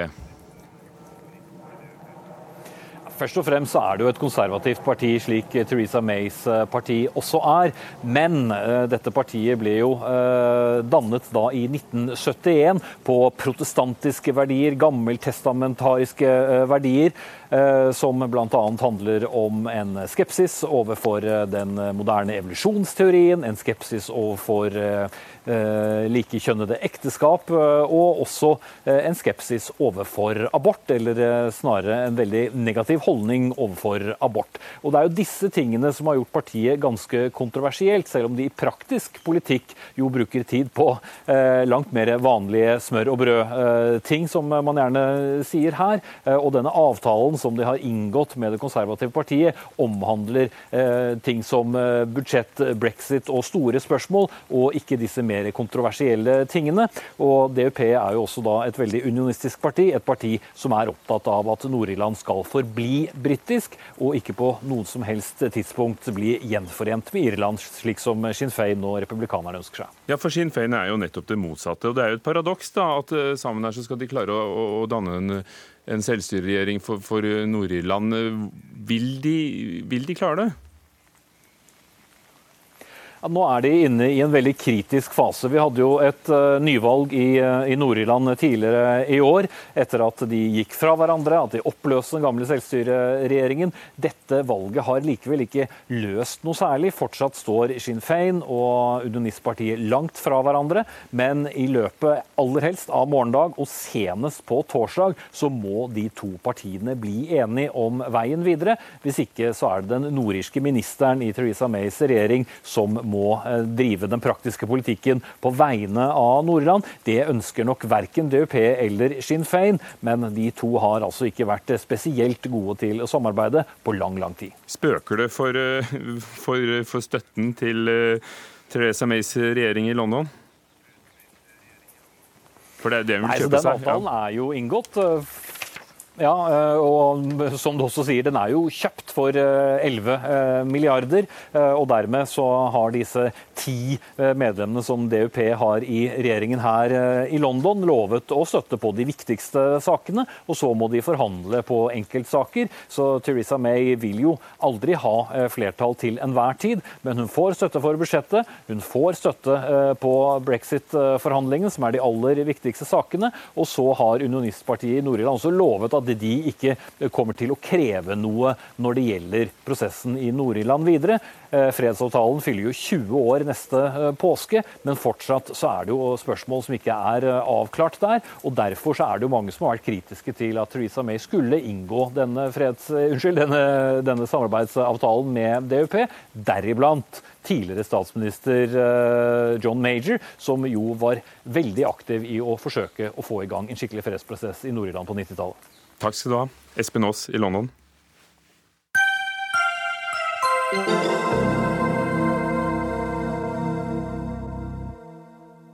Først og fremst er det jo et konservativt parti, slik Theresa Mays eh, parti også er. Men uh, dette partiet ble jo uh, dannet da i 1971 på protestantiske verdier, gammeltestamentariske verdier. Som bl.a. handler om en skepsis overfor den moderne evolusjonsteorien, en skepsis overfor Eh, likekjønnede ekteskap, eh, og også eh, en skepsis overfor abort, eller snarere en veldig negativ holdning overfor abort. Og Det er jo disse tingene som har gjort partiet ganske kontroversielt, selv om de i praktisk politikk jo bruker tid på langt mer vanlige smør og brød-ting, som man gjerne sier her. Og denne avtalen som de har inngått med det konservative partiet, omhandler ting som budsjett, brexit og store spørsmål, og ikke disse mer kontroversielle tingene. Og DUP er jo også da et veldig unionistisk parti, et parti som er opptatt av at Nord-Irland skal forbli britisk, og ikke på noen som helst tidspunkt bli gjenforent med Irland, slik som Sinn Fein og republikanerne ønsker seg. Ja, for Sinn Fein er jo nettopp det motsatte. Og det er jo et paradoks da, at eh, sammen her så skal de klare å, å, å danne en, en selvstyreregjering for, for Nord-Irland. Vil, vil de klare det? Ja, nå er de inne i en veldig kritisk fase. Vi hadde jo et uh, nyvalg i, uh, i Nord-Irland tidligere i år, etter at de gikk fra hverandre, at de oppløste den gamle selvstyreregjeringen. Dette valget har likevel ikke løst noe særlig. Fortsatt står Sinn Fein og Unionistpartiet langt fra hverandre, men i løpet aller helst av morgendag og senest på torsdag så må de to partiene bli enige om veien videre. Hvis ikke så er det den nordirske ministeren i Theresa Mays regjering som må må eh, drive den praktiske politikken på vegne av Nord-Irland. Det ønsker nok verken DUP eller Sinn Fein, men de to har altså ikke vært spesielt gode til å samarbeide på lang, lang tid. Spøker det for, eh, for, for støtten til eh, Theresa Mays regjering i London? For det er det hun vil kjøpe seg? Den avtalen er jo inngått ja, eh, og som du også sier, den er jo kjøpt for 11 eh, eh, milliarder. Og dermed så har disse ti medlemmene som DUP har i regjeringen her i London, lovet å støtte på de viktigste sakene. Og så må de forhandle på enkeltsaker. Så Theresa May vil jo aldri ha flertall til enhver tid, men hun får støtte for budsjettet. Hun får støtte på brexit-forhandlingene, som er de aller viktigste sakene. Og så har unionistpartiet i Nord-Irland også lovet at de ikke kommer til å kreve noe når det gjelder prosessen i Nord-Irland videre. Eh, fredsavtalen fyller jo 20 år neste eh, påske, men fortsatt så er det jo spørsmål som ikke er eh, avklart der. og Derfor så er det jo mange som har vært kritiske til at Theresa May skulle inngå denne, freds, unnskyld, denne, denne samarbeidsavtalen med DUP, deriblant tidligere statsminister John Major, som jo var veldig aktiv i å forsøke å få i gang en skikkelig fredsprosess i Nord-Irland på 90-tallet. Takk skal du ha, Espen Aas i London.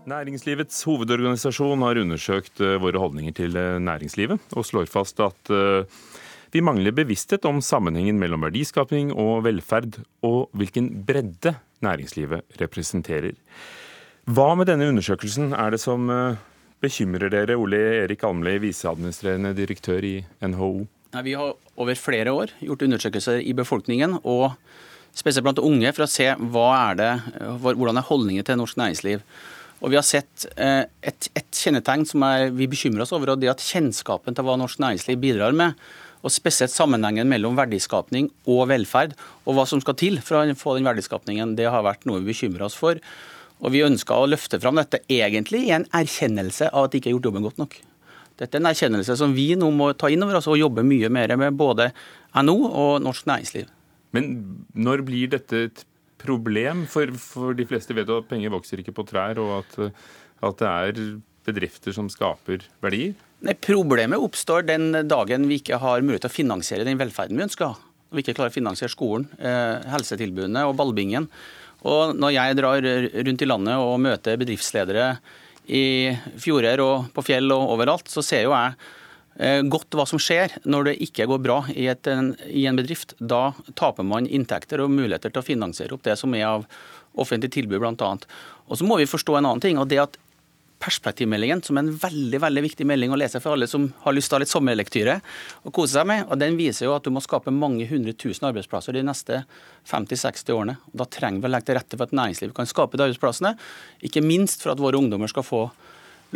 Næringslivets hovedorganisasjon har undersøkt eh, våre holdninger til eh, næringslivet, og slår fast at eh, vi mangler bevissthet om sammenhengen mellom verdiskaping og velferd, og hvilken bredde næringslivet representerer. Hva med denne undersøkelsen er det som bekymrer dere, Ole Erik Almli, viseadministrerende direktør i NHO? Vi har over flere år gjort undersøkelser i befolkningen, og spesielt blant unge, for å se er det, hvordan er holdningen til norsk næringsliv. Og vi har sett eh, et, et kjennetegn som er, vi bekymrer oss over, og det at kjennskapen til hva norsk næringsliv bidrar med, og spesielt sammenhengen mellom verdiskapning og velferd, og hva som skal til for å få den verdiskapningen, det har vært noe vi bekymrer oss for. Og Vi ønska å løfte fram dette egentlig i en erkjennelse av at det ikke er gjort jobben godt nok. Dette er en erkjennelse som vi nå må ta inn over oss og jobbe mye mer med både NHO og norsk næringsliv. Men når blir dette et problem? For, for de fleste vet jo at penger vokser ikke på trær, og at, at det er bedrifter som skaper verdier? Nei, Problemet oppstår den dagen vi ikke har mulighet til å finansiere den velferden vi ønsker. Når vi ikke klarer å finansiere skolen, eh, helsetilbudene og ballbingen. Og når jeg drar rundt i landet og møter bedriftsledere i fjorder og på fjell og overalt, så ser jo jeg godt hva som skjer når det ikke går bra i, et, i, en bedrift. Da taper man inntekter og muligheter til å finansiere opp det som er av offentlig tilbud, bl.a. Og så må vi forstå en annen ting. og det at perspektivmeldingen, som er en veldig veldig viktig melding å lese for alle som har lyst til å ha litt sommerlektyre og kose seg med. og Den viser jo at du må skape mange hundre tusen arbeidsplasser de neste 50-60 årene. Og Da trenger vi å legge til rette for at næringslivet kan skape de arbeidsplassene, ikke minst for at våre ungdommer skal få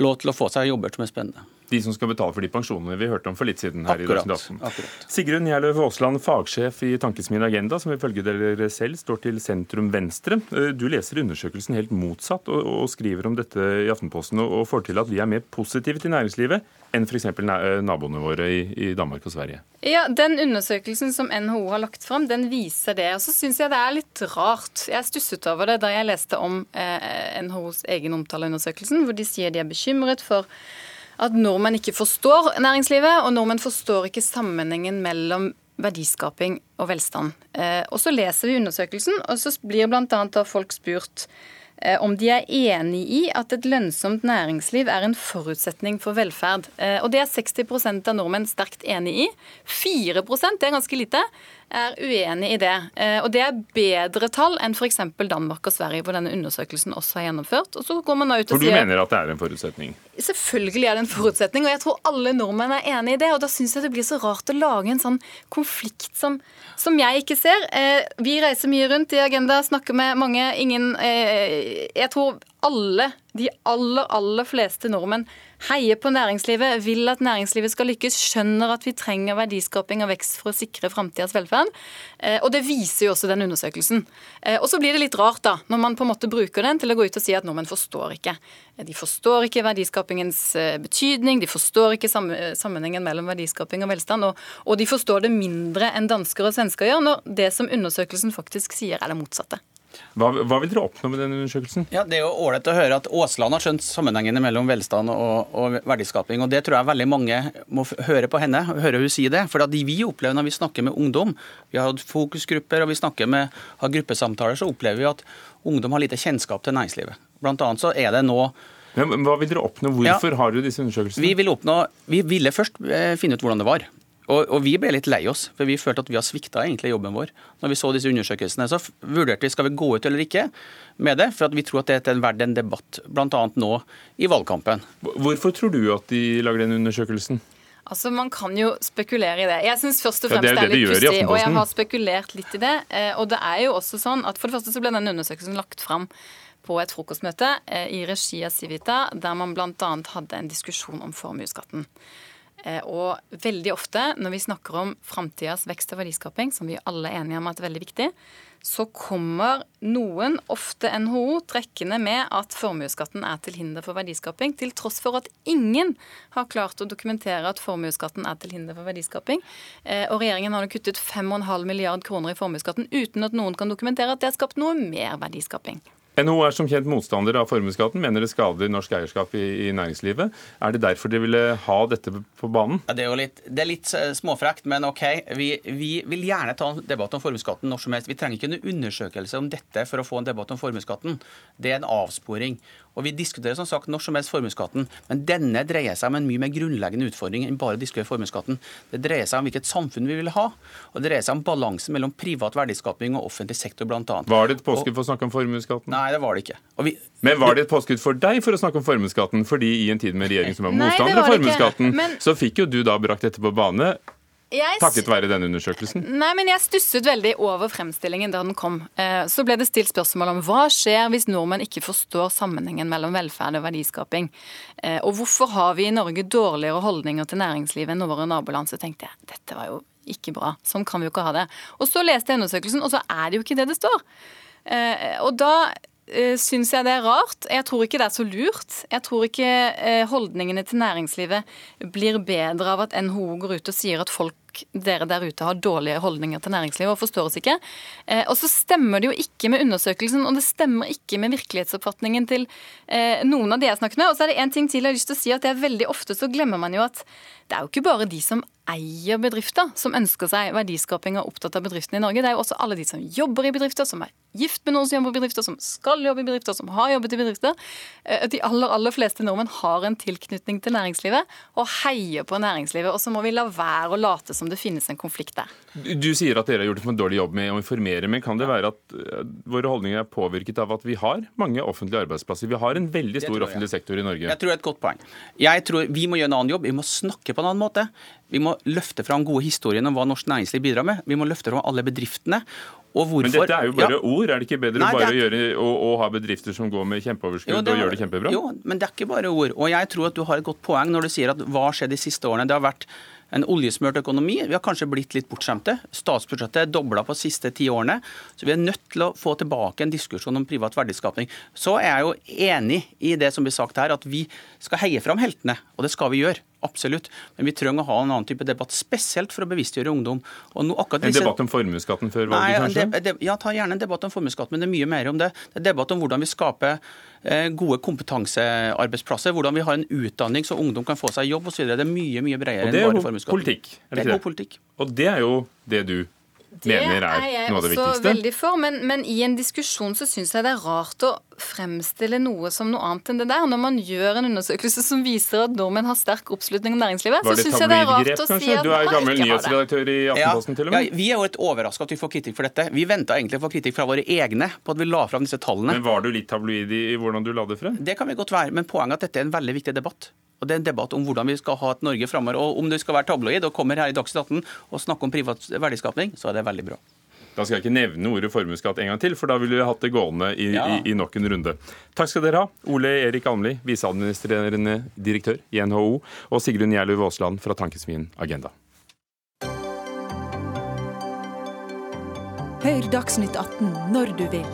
lov til å få seg jobber som er spennende. De som skal betale for de pensjonene vi hørte om for litt siden her akkurat, i Dagsnytt 18. Sigrun Gjerløv Aasland, fagsjef i Tankesmien Agenda, som ifølge dere selv står til sentrum venstre. Eh, du leser undersøkelsen helt motsatt og, og skriver om dette i Aftenposten og, og får til at vi er mer positive til næringslivet enn f.eks. Eh, naboene våre i, i, Danmark og Sverige. Ja, Den undersøkelsen som NHO har lagt fram, den viser det. Og så syns jeg det er litt rart. Jeg stusset over det da jeg leste om eh, NHOs egen omtaleundersøkelsen, hvor de sier de er bekymret for at nordmenn ikke forstår næringslivet, og nordmenn forstår ikke sammenhengen mellom verdiskaping og velstand. Eh, og Så leser vi undersøkelsen, og så blir bl.a. folk spurt eh, om de er enig i at et lønnsomt næringsliv er en forutsetning for velferd. Eh, og Det er 60% av nordmenn sterkt enig i. 4 det er ganske lite, er uenig i det. Eh, og det er bedre tall enn f.eks. Danmark og Sverige, hvor denne undersøkelsen også er gjennomført. Og så går man da ut og sier... For du sier, mener at det er en forutsetning? Selvfølgelig er det en forutsetning, og jeg tror alle nordmenn er enig i det. Og da syns jeg det blir så rart å lage en sånn konflikt som, som jeg ikke ser. Eh, vi reiser mye rundt i Agenda, snakker med mange. Ingen eh, Jeg tror alle, de aller, aller fleste nordmenn heier på næringslivet, vil at næringslivet skal lykkes, skjønner at vi trenger verdiskaping og vekst for å sikre framtidas velferd. Eh, og det viser jo også den undersøkelsen. Eh, og så blir det litt rart, da, når man på en måte bruker den til å gå ut og si at nordmenn forstår ikke. Eh, de forstår ikke verdiskapingens betydning, de forstår ikke sammenhengen mellom verdiskaping og velstand, og, de forstår det mindre enn dansker og svensker gjør, når det som undersøkelsen faktisk sier, er det motsatte. Hva, hva, vil dere oppnå med denne undersøkelsen? Ja, Det er jo ålreit å høre at Aasland har skjønt sammenhengene mellom velstand og, og, verdiskaping. og Det tror jeg veldig mange må høre på henne, høre hun si det. For at vi opplever når vi snakker med ungdom, vi har hatt fokusgrupper og vi snakker med, har gruppesamtaler, så opplever vi at ungdom har lite kjennskap til næringslivet. Blant annet så er det nå men Hva vil dere oppnå? Hvorfor ja, har du disse undersøkelsene? Vi, vil oppnå, vi ville først eh, finne ut hvordan det var. Og, og, vi ble litt lei oss, for vi følte at vi har svikta egentlig jobben vår. Når vi så disse undersøkelsene, så vurderte vi skal vi gå ut eller ikke med det, for vi tror at det er verdt en debatt, bl.a. nå i valgkampen. Hvorfor tror du at de lager den undersøkelsen? Altså, Man kan jo spekulere i det. Jeg syns først og fremst ja, det, er det, det er litt pussig, og jeg har spekulert litt i det. Eh, og det er jo også sånn at For det første så ble denne undersøkelsen lagt fram på et frokostmøte eh, i regi av Civita, der man bl.a. hadde en diskusjon om formuesskatten. Eh, og veldig ofte når vi snakker om framtidas vekst og verdiskaping, som vi alle er enige om at er veldig viktig, så kommer noen, ofte NHO, trekkende med at formuesskatten er til hinder for verdiskaping, til tross for at ingen har klart å dokumentere at formuesskatten er til hinder for verdiskaping. Eh, og regjeringen har kuttet 5,5 milliard kroner i formuesskatten uten at noen kan dokumentere at det har skapt noe mer verdiskaping. NHO er som kjent motstander av formuesskatten, mener det skader norsk eierskap i, i, næringslivet. Er det derfor dere ville ha dette på banen? Ja, det, er litt, det er litt eh, småfrekt, men OK. Vi, vi, vil gjerne ta en debatt om formuesskatten når som helst. Vi trenger ikke en undersøkelse om dette for å få en debatt om formuesskatten. Det er en avsporing. Og Vi diskuterer som sagt når som helst formuesskatten, men denne dreier seg om en mye mer grunnleggende utfordring enn bare å diskutere formuesskatten. Det dreier seg om hvilket samfunn vi vil ha, og det dreier seg om balansen mellom privat verdiskaping og offentlig sektor bl.a. Var det et påskudd for å snakke om formuesskatten? Nei, det var det ikke. Vi, men var det et påskudd for deg for å snakke om formuesskatten? Fordi i en tid med regjering som var motstander av formuesskatten, så fikk jo du da brakt dette på bane Jeg... Takket være denne undersøkelsen? Nei, men jeg stusset veldig over fremstillingen da den kom. Eh, så ble det stilt spørsmål om hva skjer hvis nordmenn ikke forstår sammenhengen mellom velferd og verdiskaping. Eh, og hvorfor har vi i Norge dårligere holdninger til næringslivet enn våre naboland? Så tenkte jeg dette var jo ikke bra. Sånn kan vi jo ikke ha det. Og så leste jeg undersøkelsen, og så er det jo ikke det det står. Og da uh, syns jeg det er rart. Jeg tror ikke det er så lurt. Jeg tror ikke uh, holdningene til næringslivet blir bedre av at NHO går ut og sier at folk dere der ute har dårlige holdninger til næringslivet og forstår oss ikke. Eh, og så stemmer det jo ikke med undersøkelsen, og det stemmer ikke med virkelighetsoppfatningen til noen av de jeg snakket med. Og så er det en ting til jeg har lyst til å si, at det er veldig ofte så glemmer man jo at det er jo ikke bare de som eier bedrifter, som ønsker seg verdiskaping og er opptatt av bedriftene i Norge. Det er jo også alle de som jobber i bedrifter, som er gift med noen som jobber i bedrifter, som skal jobbe i bedrifter, som har jobbet i bedrifter. Eh, de aller, aller fleste nordmenn har en tilknytning til næringslivet og heier på næringslivet. Og så må vi la være å late som det finnes en konflikt der. Du sier at dere har gjort en dårlig jobb med å informere, men kan det være at eh, våre holdninger er påvirket av at vi har mange offentlige arbeidsplasser? Vi har en veldig stor offentlig sektor i Norge. Jeg tror det er et godt poeng. Jeg tror Vi må gjøre en annen jobb. Vi må snakke på en annen måte. Vi må løfte fram gode historier om hva norsk næringsliv bidrar med. Vi må løfte fram alle bedriftene. Men dette er jo bare ja. ord. Er det ikke bedre Nei, å bare er... gjøre, å, å, ha bedrifter som går med kjempeoverskudd jo, og gjør det kjempebra? Jo, men det er ikke bare ord. Og jeg tror at du har et godt poeng når du sier at hva har skjedd de siste årene. Det har vært en oljesmørt økonomi. Vi har kanskje blitt litt bortskjemte. Statsbudsjettet er dobla på de siste ti årene. Så vi er nødt til å få tilbake en diskusjon om privat verdiskapning. Så er jeg jo enig i det som blir sagt her, at vi skal heie fram heltene. Og det skal vi gjøre. Absolutt. Men vi trenger å ha en annen type debatt, spesielt for å bevisstgjøre ungdom. En disse... debatt om formuesskatten før valget, kanskje? De, de, ja, ta gjerne en debatt om formuesskatt, men det er mye mer om det. Det er debatt om hvordan vi skaper eh, gode kompetansearbeidsplasser, hvordan vi har en utdanning så ungdom kan få seg jobb osv. Det er mye mye bredere enn bare formuesskatten. Politikk, er det, det er politikk. Og det er jo det du det mener er, noe av det viktigste? Det er jeg også veldig for, men, men i en diskusjon så syns jeg det er rart å fremstille noe som noe annet enn det der. Når man gjør en undersøkelse som viser at nordmenn har sterk oppslutning om næringslivet, så syns jeg det er rart å si at man ikke har det. Du er gammel nyhetsredaktør i Aftenposten, ja, til og med. Ja, vi er jo litt overraska at vi får kritikk for dette. Vi venta egentlig å få kritikk fra våre egne på at vi la fram disse tallene. Men Var du litt tabloid i hvordan du la det frem? Det kan vi godt være, men poenget er at dette er en veldig viktig debatt. Og Det er en debatt om hvordan vi skal ha et Norge framover. Og om du skal være tabloid og kommer her i Dagsnytt 18 og snakke om privat verdiskapning, så er det veldig bra. Da skal jeg ikke nevne ordet formuesskatt en gang til, for da ville vi hatt det gående i, ja. i, i, nok en runde. Takk skal dere ha. Ole Erik Almli, viseadministrerende direktør i NHO, og Sigrun Gjerløv Aasland fra tankesmien Agenda. Hør Dagsnytt 18 når du vil.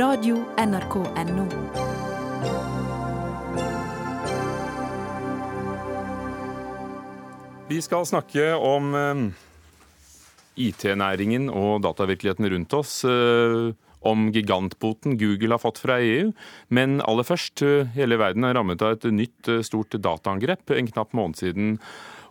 Radio NRK Radio.nrk.no. Vi skal snakke om eh, IT-næringen og datavirkeligheten rundt oss eh, om gigantboten Google har fått fra EU. Men aller først, eh, hele verden er rammet av et nytt stort dataangrep en knapp måned siden.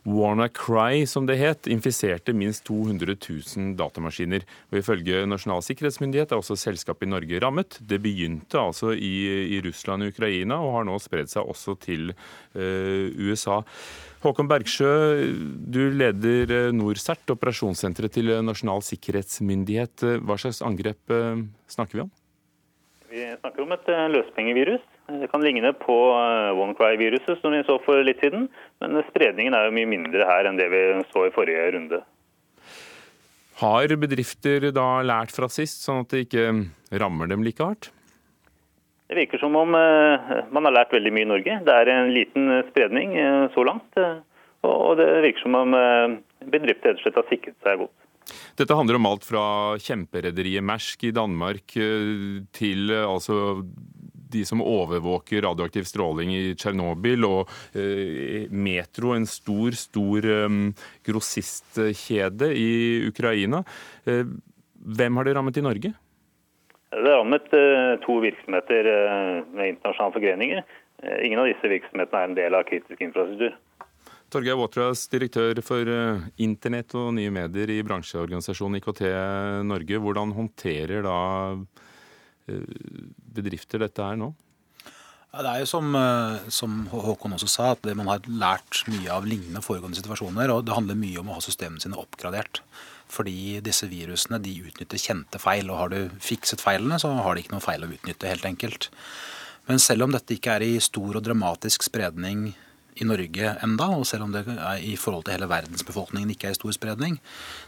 WannaCry, som det het, infiserte minst 200 000 datamaskiner. Og Ifølge Nasjonal sikkerhetsmyndighet er også selskapet i Norge rammet. Det begynte altså i, i Russland og Ukraina, og har nå spredd seg også til uh, USA. Håkon Bergsjø, du leder eh, NorCERT, operasjonssenteret til Nasjonal sikkerhetsmyndighet. Hva slags angrep eh, snakker vi om? Vi snakker om et løsepengevirus. løspengevirus. Det kan ligne på OneCry-viruset som vi så for litt siden, men spredningen er jo mye mindre her enn det vi så i forrige runde. Har bedrifter da lært fra sist, sånn at det ikke rammer dem like hardt? Det virker som om eh, man har lært veldig mye i Norge. Det er en liten eh, spredning eh, så langt. Og det virker som om bedrifter har sikret seg godt. Dette handler om alt fra kjemperederiet Mersk i Danmark til altså de som overvåker radioaktiv stråling i Tsjernobyl, og Metro, en stor, stor grossistkjede i Ukraina. Hvem har det rammet i Norge? Det er rammet eh, to virksomheter eh, med internasjonale forgreninger. Eh, ingen av disse virksomhetene er en del av kritisk infrastruktur. Torgeir Watras, direktør for internett og nye medier i bransjeorganisasjonen IKT Norge. Hvordan håndterer da bedrifter dette her nå? Ja, det er jo som, som, Håkon også sa, at man har lært mye av lignende foregående situasjoner. og Det handler mye om å ha systemene sine oppgradert. Fordi disse virusene de utnytter kjente feil. Og har du fikset feilene, så har de ikke noe feil å utnytte, helt enkelt. Men selv om dette ikke er i stor og dramatisk spredning i Norge enda, og selv om det i forhold til hele verdensbefolkningen ikke er i stor spredning,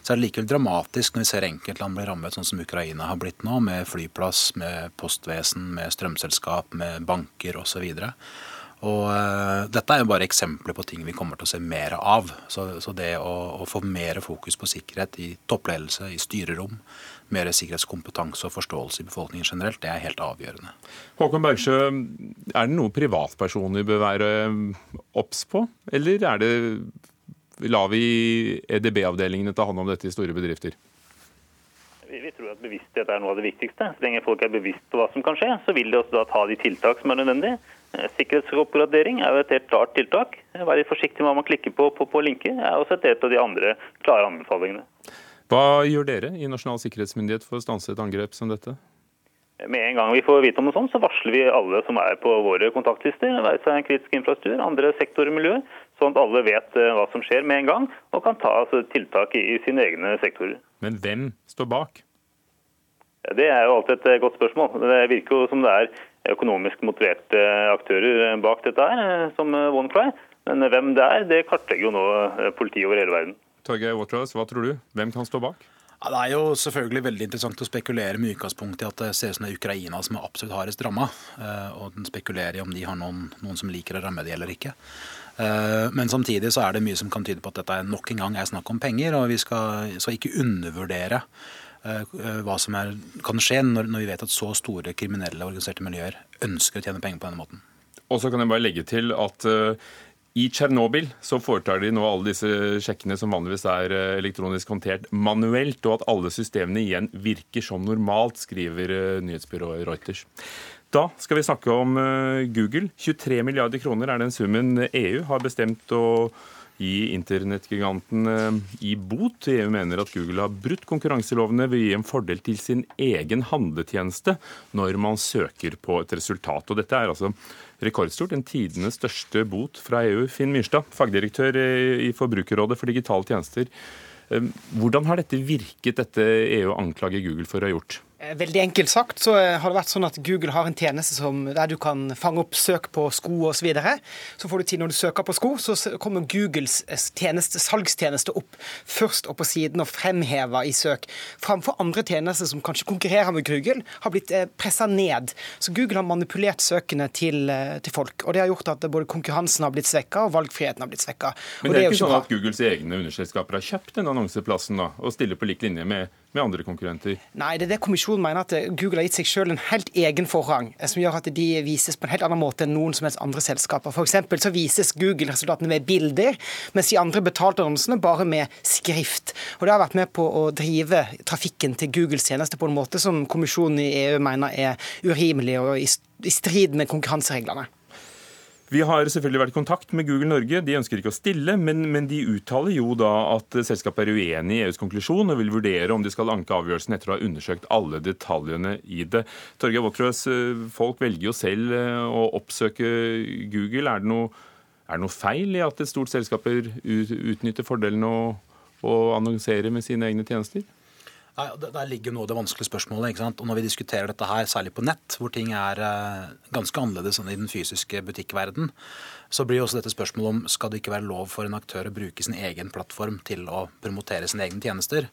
så er det likevel dramatisk når vi ser enkeltland bli rammet, sånn som Ukraina har blitt nå, med flyplass, med postvesen, med strømselskap, med banker osv. Og uh, Dette er jo bare eksempler på ting vi kommer til å se mer av. Så, så det å, å, få mer fokus på sikkerhet i toppledelse, i styrerom, mer sikkerhetskompetanse og forståelse i befolkningen generelt, det er helt avgjørende. Håkon Bergsjø, er det noe privatpersoner bør være obs på, eller er det lar vi EDB-avdelingene ta hånd om dette i store bedrifter? Vi tror at bevissthet er noe av det viktigste. Så lenge folk er bevisst på hva som kan skje, så vil de også da ta de tiltak som er nødvendige. Eh, sikkerhetsoppgradering er jo et helt klart tiltak. Være forsiktig med hva man klikker på på, på linker er også et av de andre klare anbefalingene. Hva gjør dere i Nasjonal sikkerhetsmyndighet for å stanse et angrep som dette? Med en gang vi får vite om noe sånt, så varsler vi alle som er på våre kontaktlister, være seg kritisk infrastruktur, andre sektorer og miljøer, sånn at alle vet eh, hva som skjer med en gang, og kan ta altså, tiltak i, i sine egne sektorer. Men hvem står bak? Det er jo alltid et eh, godt spørsmål. Det virker jo som det er økonomisk motiverte aktører bak dette her, eh, som OneCry. Men hvem det er, det kartlegger jo nå politiet over hele verden. Torgeir Waterhouse, hva tror du? Hvem kan stå bak? Ja, det er jo selvfølgelig veldig interessant å spekulere med utgangspunkt i at det ser ut som det er Ukraina som er absolutt hardest ramma. Eh, og den spekulerer i om de har noen, noen som liker å ramme de eller ikke. Eh, men samtidig så er det mye som kan tyde på at dette nok en gang er snakk om penger. Og vi skal, skal ikke undervurdere eh, hva som er, kan skje når, når vi vet at så store kriminelle organiserte miljøer ønsker å tjene penger på denne måten. Og så kan jeg bare legge til at i Tsjernobyl så foretar de nå alle disse sjekkene som vanligvis er eh, elektronisk håndtert manuelt, og at alle systemene igjen virker som normalt, skriver uh, nyhetsbyrået Reuters. Da skal vi snakke om uh, Google. 23 milliarder kroner er den summen EU har bestemt å gi internettgiganten i bot. EU mener at Google har brutt konkurranselovene ved å gi en fordel til sin egen handletjeneste når man søker på et resultat. Og dette er altså rekordstort. En tidenes største bot fra EU. Finn Myrstad, fagdirektør i Forbrukerrådet for digitale tjenester. Ehm, hvordan har dette virket, dette EU anklager Google for å ha gjort? Eh, veldig enkelt sagt så eh, har det vært sånn at Google har en tjeneste som, der du kan fange opp søk på sko osv. Så, videre. så får du tid når du søker på sko, så kommer Googles eh, tjeneste, salgstjeneste opp først og på siden og fremhever i søk. Framfor andre tjenester som kanskje konkurrerer med Google, har blitt pressa ned. Så Google har manipulert søkene til, til, folk. Og det har gjort at både konkurransen har blitt svekka og valgfriheten har blitt svekka. Men det er, det er ikke sånn at Googles egne underselskaper har kjøpt den annonseplassen da, og stiller på lik linje med med andre konkurrenter? Nei, det er det kommisjonen mener at Google har gitt seg selv en helt egen forrang, eh, som gjør at de vises på en helt annen måte enn noen som helst andre selskaper. F.eks. så vises Google-resultatene med bilder, mens de andre betalte annonsene bare med skrift. Og Det har vært med på å drive trafikken til Googles tjeneste på en måte som kommisjonen i EU mener er urimelig og i strid med konkurransereglene. Vi har selvfølgelig vært i kontakt med Google Norge. De ønsker ikke å stille, men, men, de uttaler jo da at selskapet er uenig i EUs konklusjon og vil vurdere om de skal anke avgjørelsen etter å ha undersøkt alle detaljene i det. Torgeir Watrøs, eh, folk velger jo selv eh, å oppsøke Google. Er det noe, er det noe feil i at et stort selskap utnytter fordelen å, å annonsere med sine egne tjenester? Nei, Der ligger noe av det vanskelige spørsmålet. ikke sant? Og Når vi diskuterer dette her, særlig på nett, hvor ting er eh, ganske annerledes enn i den fysiske butikkverden, så blir også dette spørsmålet om skal det ikke være lov for en aktør å bruke sin egen plattform til å promotere sine egne tjenester.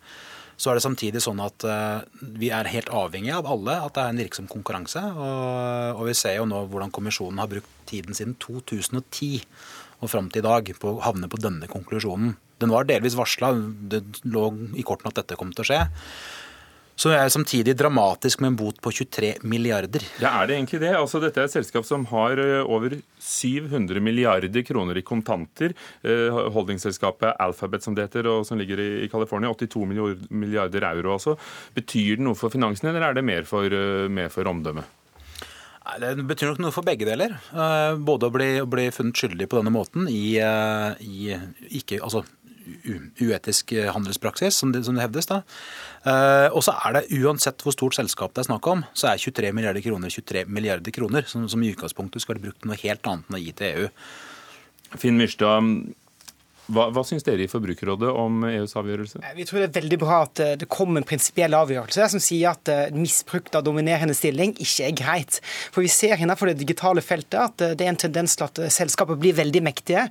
Så er det samtidig sånn at uh, vi er helt avhengige av alle at det er en virksom konkurranse. Og vi ser jo nå hvordan kommisjonen har brukt tiden siden 2010 og fram til i dag på å havne på denne konklusjonen. Den var delvis varsla, det lå i kortene at dette kom til å skje. Så det er samtidig dramatisk med en bot på 23 milliarder. Ja, Er det egentlig det? Altså, dette er et selskap som har eh, over 700 milliarder kroner i kontanter. Holdingselskapet Alphabet, som det heter, og som ligger i California. 82 milliarder euro altså. Betyr det noe for finansen, eller er det mer for, eh, mer for omdømmet? Det betyr nok noe for begge deler. Både å bli, bli funnet skyldig på denne måten i, i ikke, altså, uetisk handelspraksis, som det, som det hevdes. da. Uh, og så er det uansett hvor stort selskap det er snakk om, så er 23 milliarder kroner 23 milliarder kroner, som, som i utgangspunktet skal være brukt til noe helt annet enn å gi til EU. Finn Myrstad, Hva, hva syns dere i Forbrukerrådet om EUs avgjørelse? Vi tror det er veldig bra at eh, det kommer en prinsipiell avgjørelse som sier at eh, misbruk av dominerende stilling ikke er greit. For Vi ser innenfor det digitale feltet at eh, det er en tendens til at selskaper blir veldig mektige.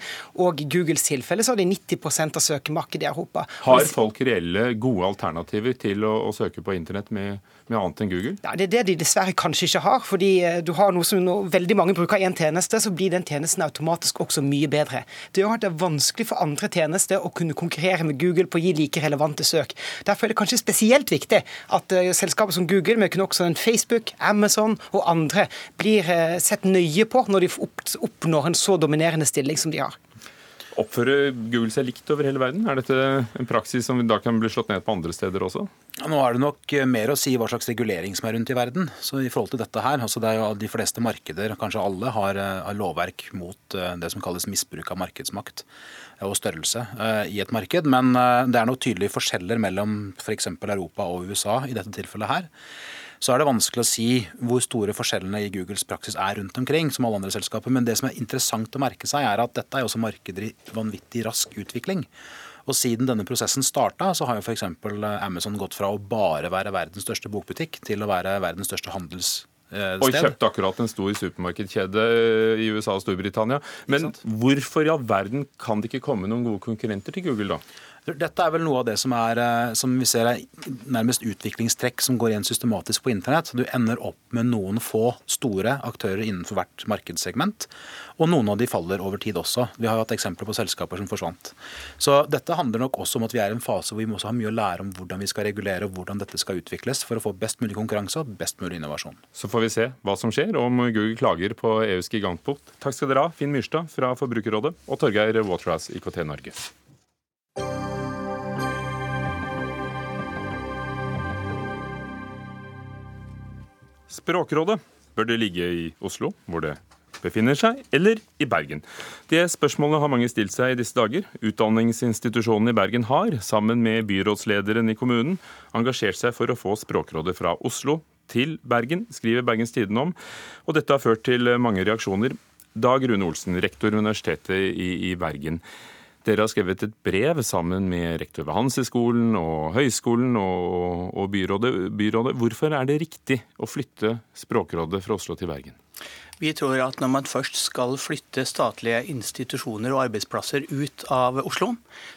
Og i Googles tilfelle så har de 90% av søkemarkedet i Europa. Har folk reelle, gode alternativer til å, å søke på internett med, med, annet enn Google? Ja, Det er det de dessverre kanskje ikke har. fordi du har noe som når veldig mange bruker én tjeneste, så blir den tjenesten automatisk også mye bedre. Det gjør at det er vanskelig for andre tjenester å kunne konkurrere med Google på å gi like relevante søk. Derfor er det kanskje spesielt viktig at uh, selskaper som Google, men også Facebook, Amazon og andre, blir uh, sett nøye på når de oppnår en så dominerende stilling som de har. Oppfører Google seg likt over hele verden? Er dette en praksis som da kan bli slått ned på andre steder også? Nå er det nok eh, mer å si hva slags regulering som er rundt i verden. Så i forhold til dette her, altså det er jo De fleste markeder, kanskje alle, har, har lovverk mot det som kalles misbruk av markedsmakt og størrelse eh, i et marked. Men eh, det er nok tydelige forskjeller mellom f.eks. For Europa og USA i dette tilfellet her. Så er det vanskelig å si hvor store forskjellene i Googles praksis er rundt omkring, som alle andre selskaper. Men det som er interessant å merke seg, er at dette er også markeder i vanvittig rask utvikling. Og siden denne prosessen starta, så har jo f.eks. Amazon gått fra å bare være verdens største bokbutikk til å være verdens største handels Eh, og kjøpte akkurat en stor supermarkedkjede eh, i USA og Storbritannia. Men hvorfor i all verden kan det ikke komme noen gode konkurrenter til Google, da? Dette er vel noe av det som, er, eh, som vi ser er nærmest utviklingstrekk som går igjen systematisk på internett. Du ender opp med noen få store aktører innenfor hvert markedssegment. Og noen av de faller over tid også. Vi har hatt eksempler på selskaper som forsvant. Så dette handler nok også om at vi er i en fase hvor vi må også ha mye å lære om hvordan vi skal regulere og hvordan dette skal utvikles for å få best mulig konkurranse og best mulig innovasjon. Så får vi se hva som skjer om Google klager på EUs gigantport. Takk skal dere ha, Finn Myrstad fra Forbrukerrådet og Torgeir Waterhouse IKT Norge. Språkrådet bør det ligge i Oslo, hvor det befinner seg, eller i Bergen? Det spørsmålet har mange stilt seg i disse dager. Utdanningsinstitusjonen i Bergen har, sammen med byrådslederen i kommunen, engasjert seg for å få Språkrådet fra Oslo til Bergen, skriver Bergens Tidende om. Og dette har ført til mange reaksjoner. Dag Rune Olsen, rektor ved Universitetet i, i Bergen. Dere har skrevet et brev sammen med rektor ved skolen og Høgskolen og, og byrådet, byrådet. Hvorfor er det riktig å flytte Språkrådet fra Oslo til Bergen? Vi tror at når man først skal flytte statlige institusjoner og arbeidsplasser ut av Oslo,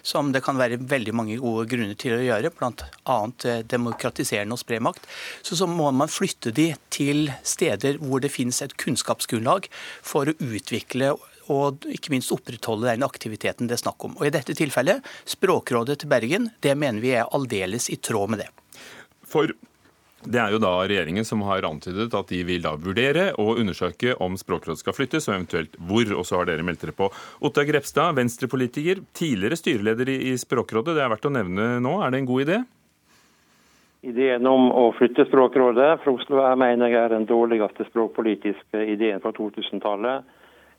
som det kan være veldig mange gode grunner til å gjøre, bl.a. Eh, demokratiserende og spre makt, så, så må man flytte de til steder hvor det finnes et kunnskapsgrunnlag for å utvikle og ikke minst opprettholde den aktiviteten det er snakk om. Og I dette tilfellet, Språkrådet til Bergen, det mener vi er aldeles i tråd med det. For det er jo da regjeringen som har antydet at de vil da vurdere og undersøke om Språkrådet skal flyttes, og eventuelt hvor. Og så har dere meldt dere på. Otta Grepstad, venstrepolitiker, tidligere styreleder i Språkrådet. Det er verdt å nevne nå. Er det en god idé? Ideen om å flytte Språkrådet fra Oslo jeg mener jeg er den dårligste språkpolitiske ideen fra 2000-tallet.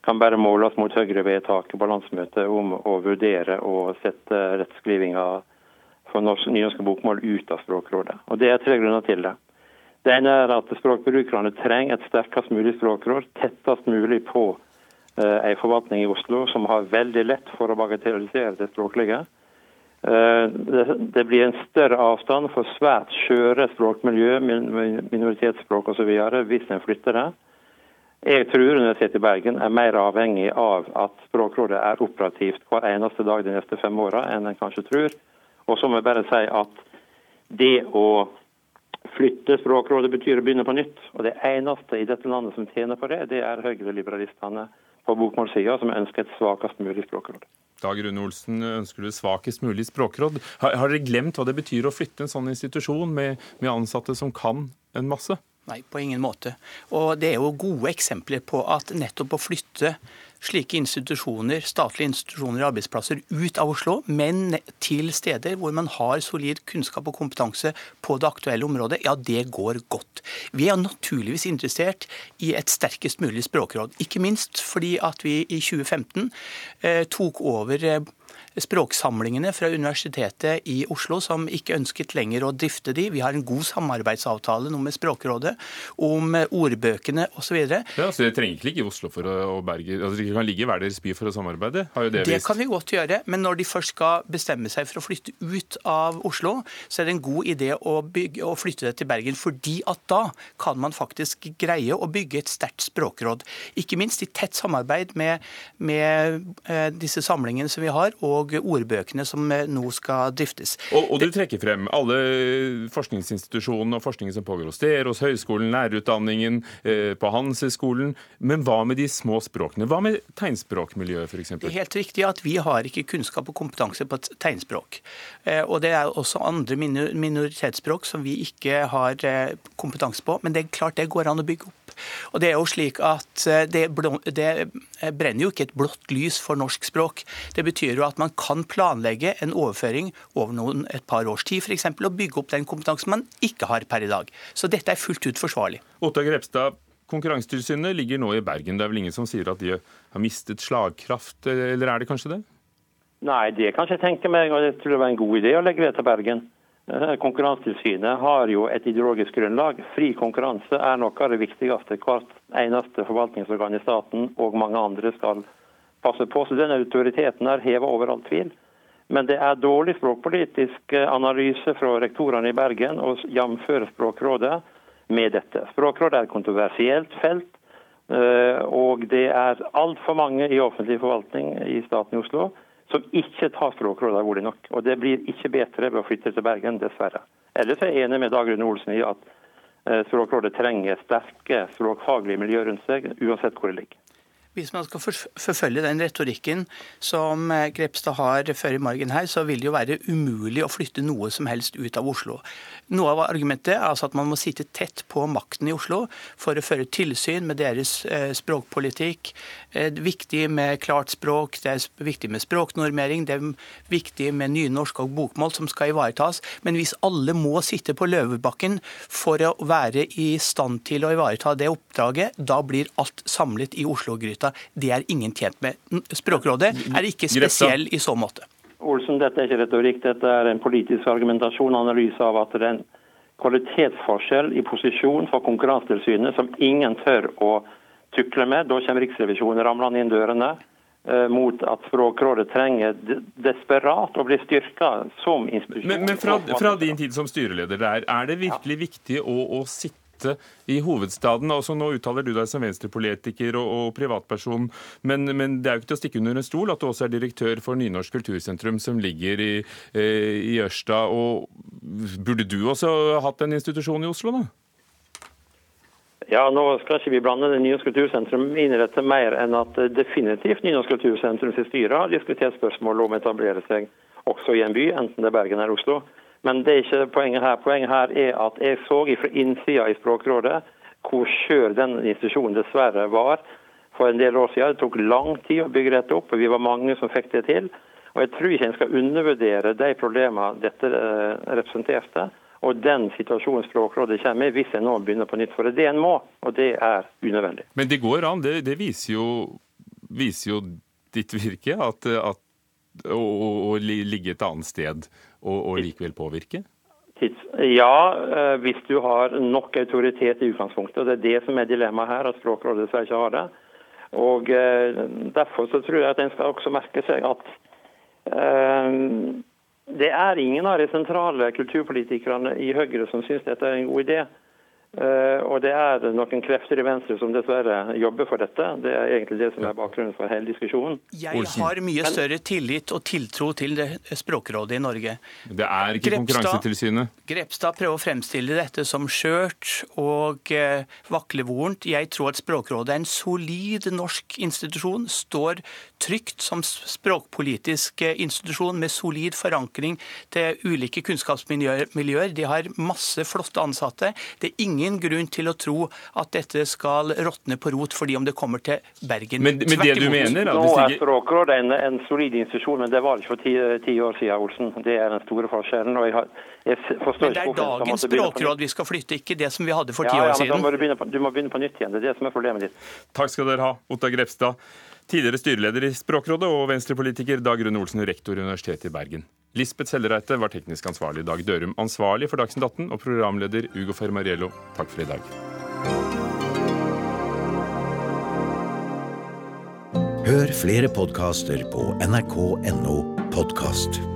Kan bare måles mot Høyre-vedtaket på landsmøtet om å vurdere å sette rettskrivinga for nynorske bokmål ut av Språkrådet. Og Det er tre grunner til det. Det ene er at språkbrukerne trenger et sterkest mulig språkråd, tettest mulig på eh, en forvaltning i Oslo som har veldig lett for å bagatellisere det språklige. Eh, det, det, blir en større avstand for svært skjøre språkmiljø, minoritetsspråk osv. hvis en flytter det. Jeg tror Universitetet i Bergen er mer avhengig av at Språkrådet er operativt hver eneste dag de neste fem åra enn en kanskje tror. Og så må jeg bare si at det å flytte Språkrådet betyr å begynne på nytt. Og det eneste i dette landet som tjener på det, det er høyreliberalistene på bokmålssida som ønsker et svakest mulig språkråd. Dag Rune Olsen, ønsker du svakest mulig språkråd? Har, har, dere glemt hva det betyr å flytte en sånn institusjon med, med ansatte som kan en masse? Nei, på ingen måte. Og det er jo gode eksempler på at nettopp å flytte slike institusjoner, statlige institusjoner og arbeidsplasser ut av Oslo, men til steder hvor man har solid kunnskap og kompetanse på det aktuelle området, ja, det går godt. Vi er naturligvis interessert i et sterkest mulig språkråd. Ikke minst fordi at vi i 2015 eh, tok over eh, språksamlingene fra Universitetet i Oslo, som ikke ønsket lenger å drifte de. Vi har en god samarbeidsavtale nå med Språkrådet om ordbøkene osv. Ja, så det trenger ikke ligge i Oslo for å, og Bergen, altså det kan ligge i hver deres by for å samarbeide? har jo Det, det kan vi godt gjøre, men når de først skal bestemme seg for å flytte ut av Oslo, så er det en god idé å, bygge, å flytte det til Bergen. fordi at da kan man faktisk greie å bygge et sterkt språkråd. Ikke minst i tett samarbeid med, med eh, disse samlingene som vi har, og ordbøkene som eh, nå skal driftes. Og, og du trekker frem alle forskningsinstitusjonene og forskningen som pågår hos dere, hos høyskolen, lærerutdanningen, eh, på Handelshøyskolen. Men hva med de små språkene? Hva med tegnspråkmiljøet f.eks.? Det er helt riktig at vi har ikke kunnskap og kompetanse på tegnspråk. Og det er også andre minoritetsspråk som vi ikke har kompetanse på. Men det er klart det går an å bygge opp. Og Det er jo slik at eh, det, det brenner jo ikke et blått lys for norsk språk. Det betyr jo at man kan planlegge en overføring over noen, et par års tid f.eks. og bygge opp den kompetansen man ikke har per i dag. Så dette er fullt ut forsvarlig. Otta Grepstad, Konkurransetilsynet ligger nå i Bergen. Det er vel ingen som sier at de har mistet slagkraft, eller er det kanskje det? Nei, det kan jeg tenke meg, og jeg tror det var en god idé å legge det til Bergen. Konkurransetilsynet har jo et ideologisk grunnlag. Fri konkurranse er noe av det viktigste hvert eneste forvaltningsorgan i staten og mange andre skal passe på. Så den autoriteten er hevet over all tvil. Men det er dårlig språkpolitisk analyse fra rektorene i Bergen å jamføre Språkrådet med dette. Språkrådet er et kontroversielt felt. Eh, og det er altfor mange i offentlig forvaltning i staten i Oslo som ikke tar Språkrådet alvorlig nok. Og det blir ikke bedre ved å flytte til Bergen, dessverre. Ellers er jeg enig med Dag Rune Olsen i at eh, Språkrådet trenger sterke språkfaglige miljø rundt seg, uansett hvor det ligger. Hvis man skal forfølge den retorikken som eh, Grepstad har før i margen her, så vil det jo være umulig å flytte noe som helst ut av Oslo. Noe av argumentet er altså at man må sitte tett på makten i Oslo for å føre tilsyn med deres eh, språkpolitikk. Det er viktig med klart språk, det er viktig med språknormering, det er viktig med nynorsk og bokmål som skal ivaretas. Men hvis alle må sitte på Løvebakken for å være i stand til å ivareta det oppdraget, da blir alt samlet i Oslo-gryta fakta. Det er ingen tjent med. Språkrådet er ikke spesiell i så måte. Olsen, dette er ikke retorikk, dette er en politisk argumentasjon og analyse av at det er en kvalitetsforskjell i posisjon for Konkurransetilsynet som ingen tør å tukle med. Da kommer Riksrevisjonen ramlende inn dørene eh, mot at Språkrådet trenger desperat å bli styrka som institusjon. Men, men fra, fra, din tid som styreleder der, er det virkelig ja. viktig å, å sitte dette i hovedstaden. Altså, nå uttaler du deg som venstrepolitiker og, og privatperson, men, men, det er jo ikke til å stikke under en stol at du også er direktør for Nynorsk kultursentrum, som ligger i, eh, i Ørsta. Og burde du også hatt en institusjon i Oslo, da? Ja, Nå skal ikke vi blande det Nynorsk kultursentrum inn i dette mer enn at definitivt Nynorsk kultursentrum sitt styre har diskutert spørsmålet om å etablere seg også i en by, enten det er Bergen eller Oslo. Men det er ikke poenget her. Poenget her er at jeg så fra innsida i Språkrådet hvor skjør den institusjonen dessverre var for en del år siden. Det tok lang tid å bygge dette opp, og vi var mange som fikk det til. Og Jeg tror ikke en skal undervurdere de problemene dette eh, representerte, og den situasjonen Språkrådet kommer i hvis en nå begynner på nytt. For det det en må, og det er unødvendig. Men det går an. Det, det viser, jo, viser, jo, ditt virke, at, at å, å, ligge et annet sted og, og likevel påvirke? Ja, eh, hvis du har nok autoritet i utgangspunktet. og Det er det som er dilemmaet her, at Språkrådet dessverre ikke har det. Og eh, Derfor så tror jeg at en skal også merke seg at um, det er ingen av de sentrale kulturpolitikerne i Høyre som syns dette er en god idé. Uh, og det er noen krefter i Venstre som dessverre jobber for dette. Det er egentlig det som er bakgrunnen for hele diskusjonen. Jeg har mye større tillit og tiltro til Språkrådet i Norge. Det er ikke Grepstad, Konkurransetilsynet? Grepstad prøver å fremstille dette som skjørt og uh, vaklevorent. Jeg tror at Språkrådet er en solid norsk institusjon. Står trygt som språkpolitisk uh, institusjon med solid forankring til ulike kunnskapsmiljøer. De har masse flotte ansatte. Det er ingen ingen grunn til å tro at dette skal råtne på rot fordi om det kommer til Bergen. Men, men det du mener da, Nå er Språkrådet en, en solid institusjon, men det var det ikke for ti, ti, år siden, Olsen. Det er den store forskjellen. og jeg, har, jeg Men det er dagens språkråd vi skal flytte, ikke det som vi hadde for ti ja, ja, år siden. Må du, på, du, må begynne på nytt igjen. Det er det som er problemet ditt. Takk skal dere ha, Otta Grepstad. Tidligere styreleder i Språkrådet og venstrepolitiker Dag Rune Olsen, rektor i Universitetet i Bergen. Lisbeth Sellereite var teknisk ansvarlig, Dag Dørum ansvarlig for Dagsnytt 18 og programleder Ugo Fermariello. Takk for i dag. Hør flere podkaster på nrk.no podkast.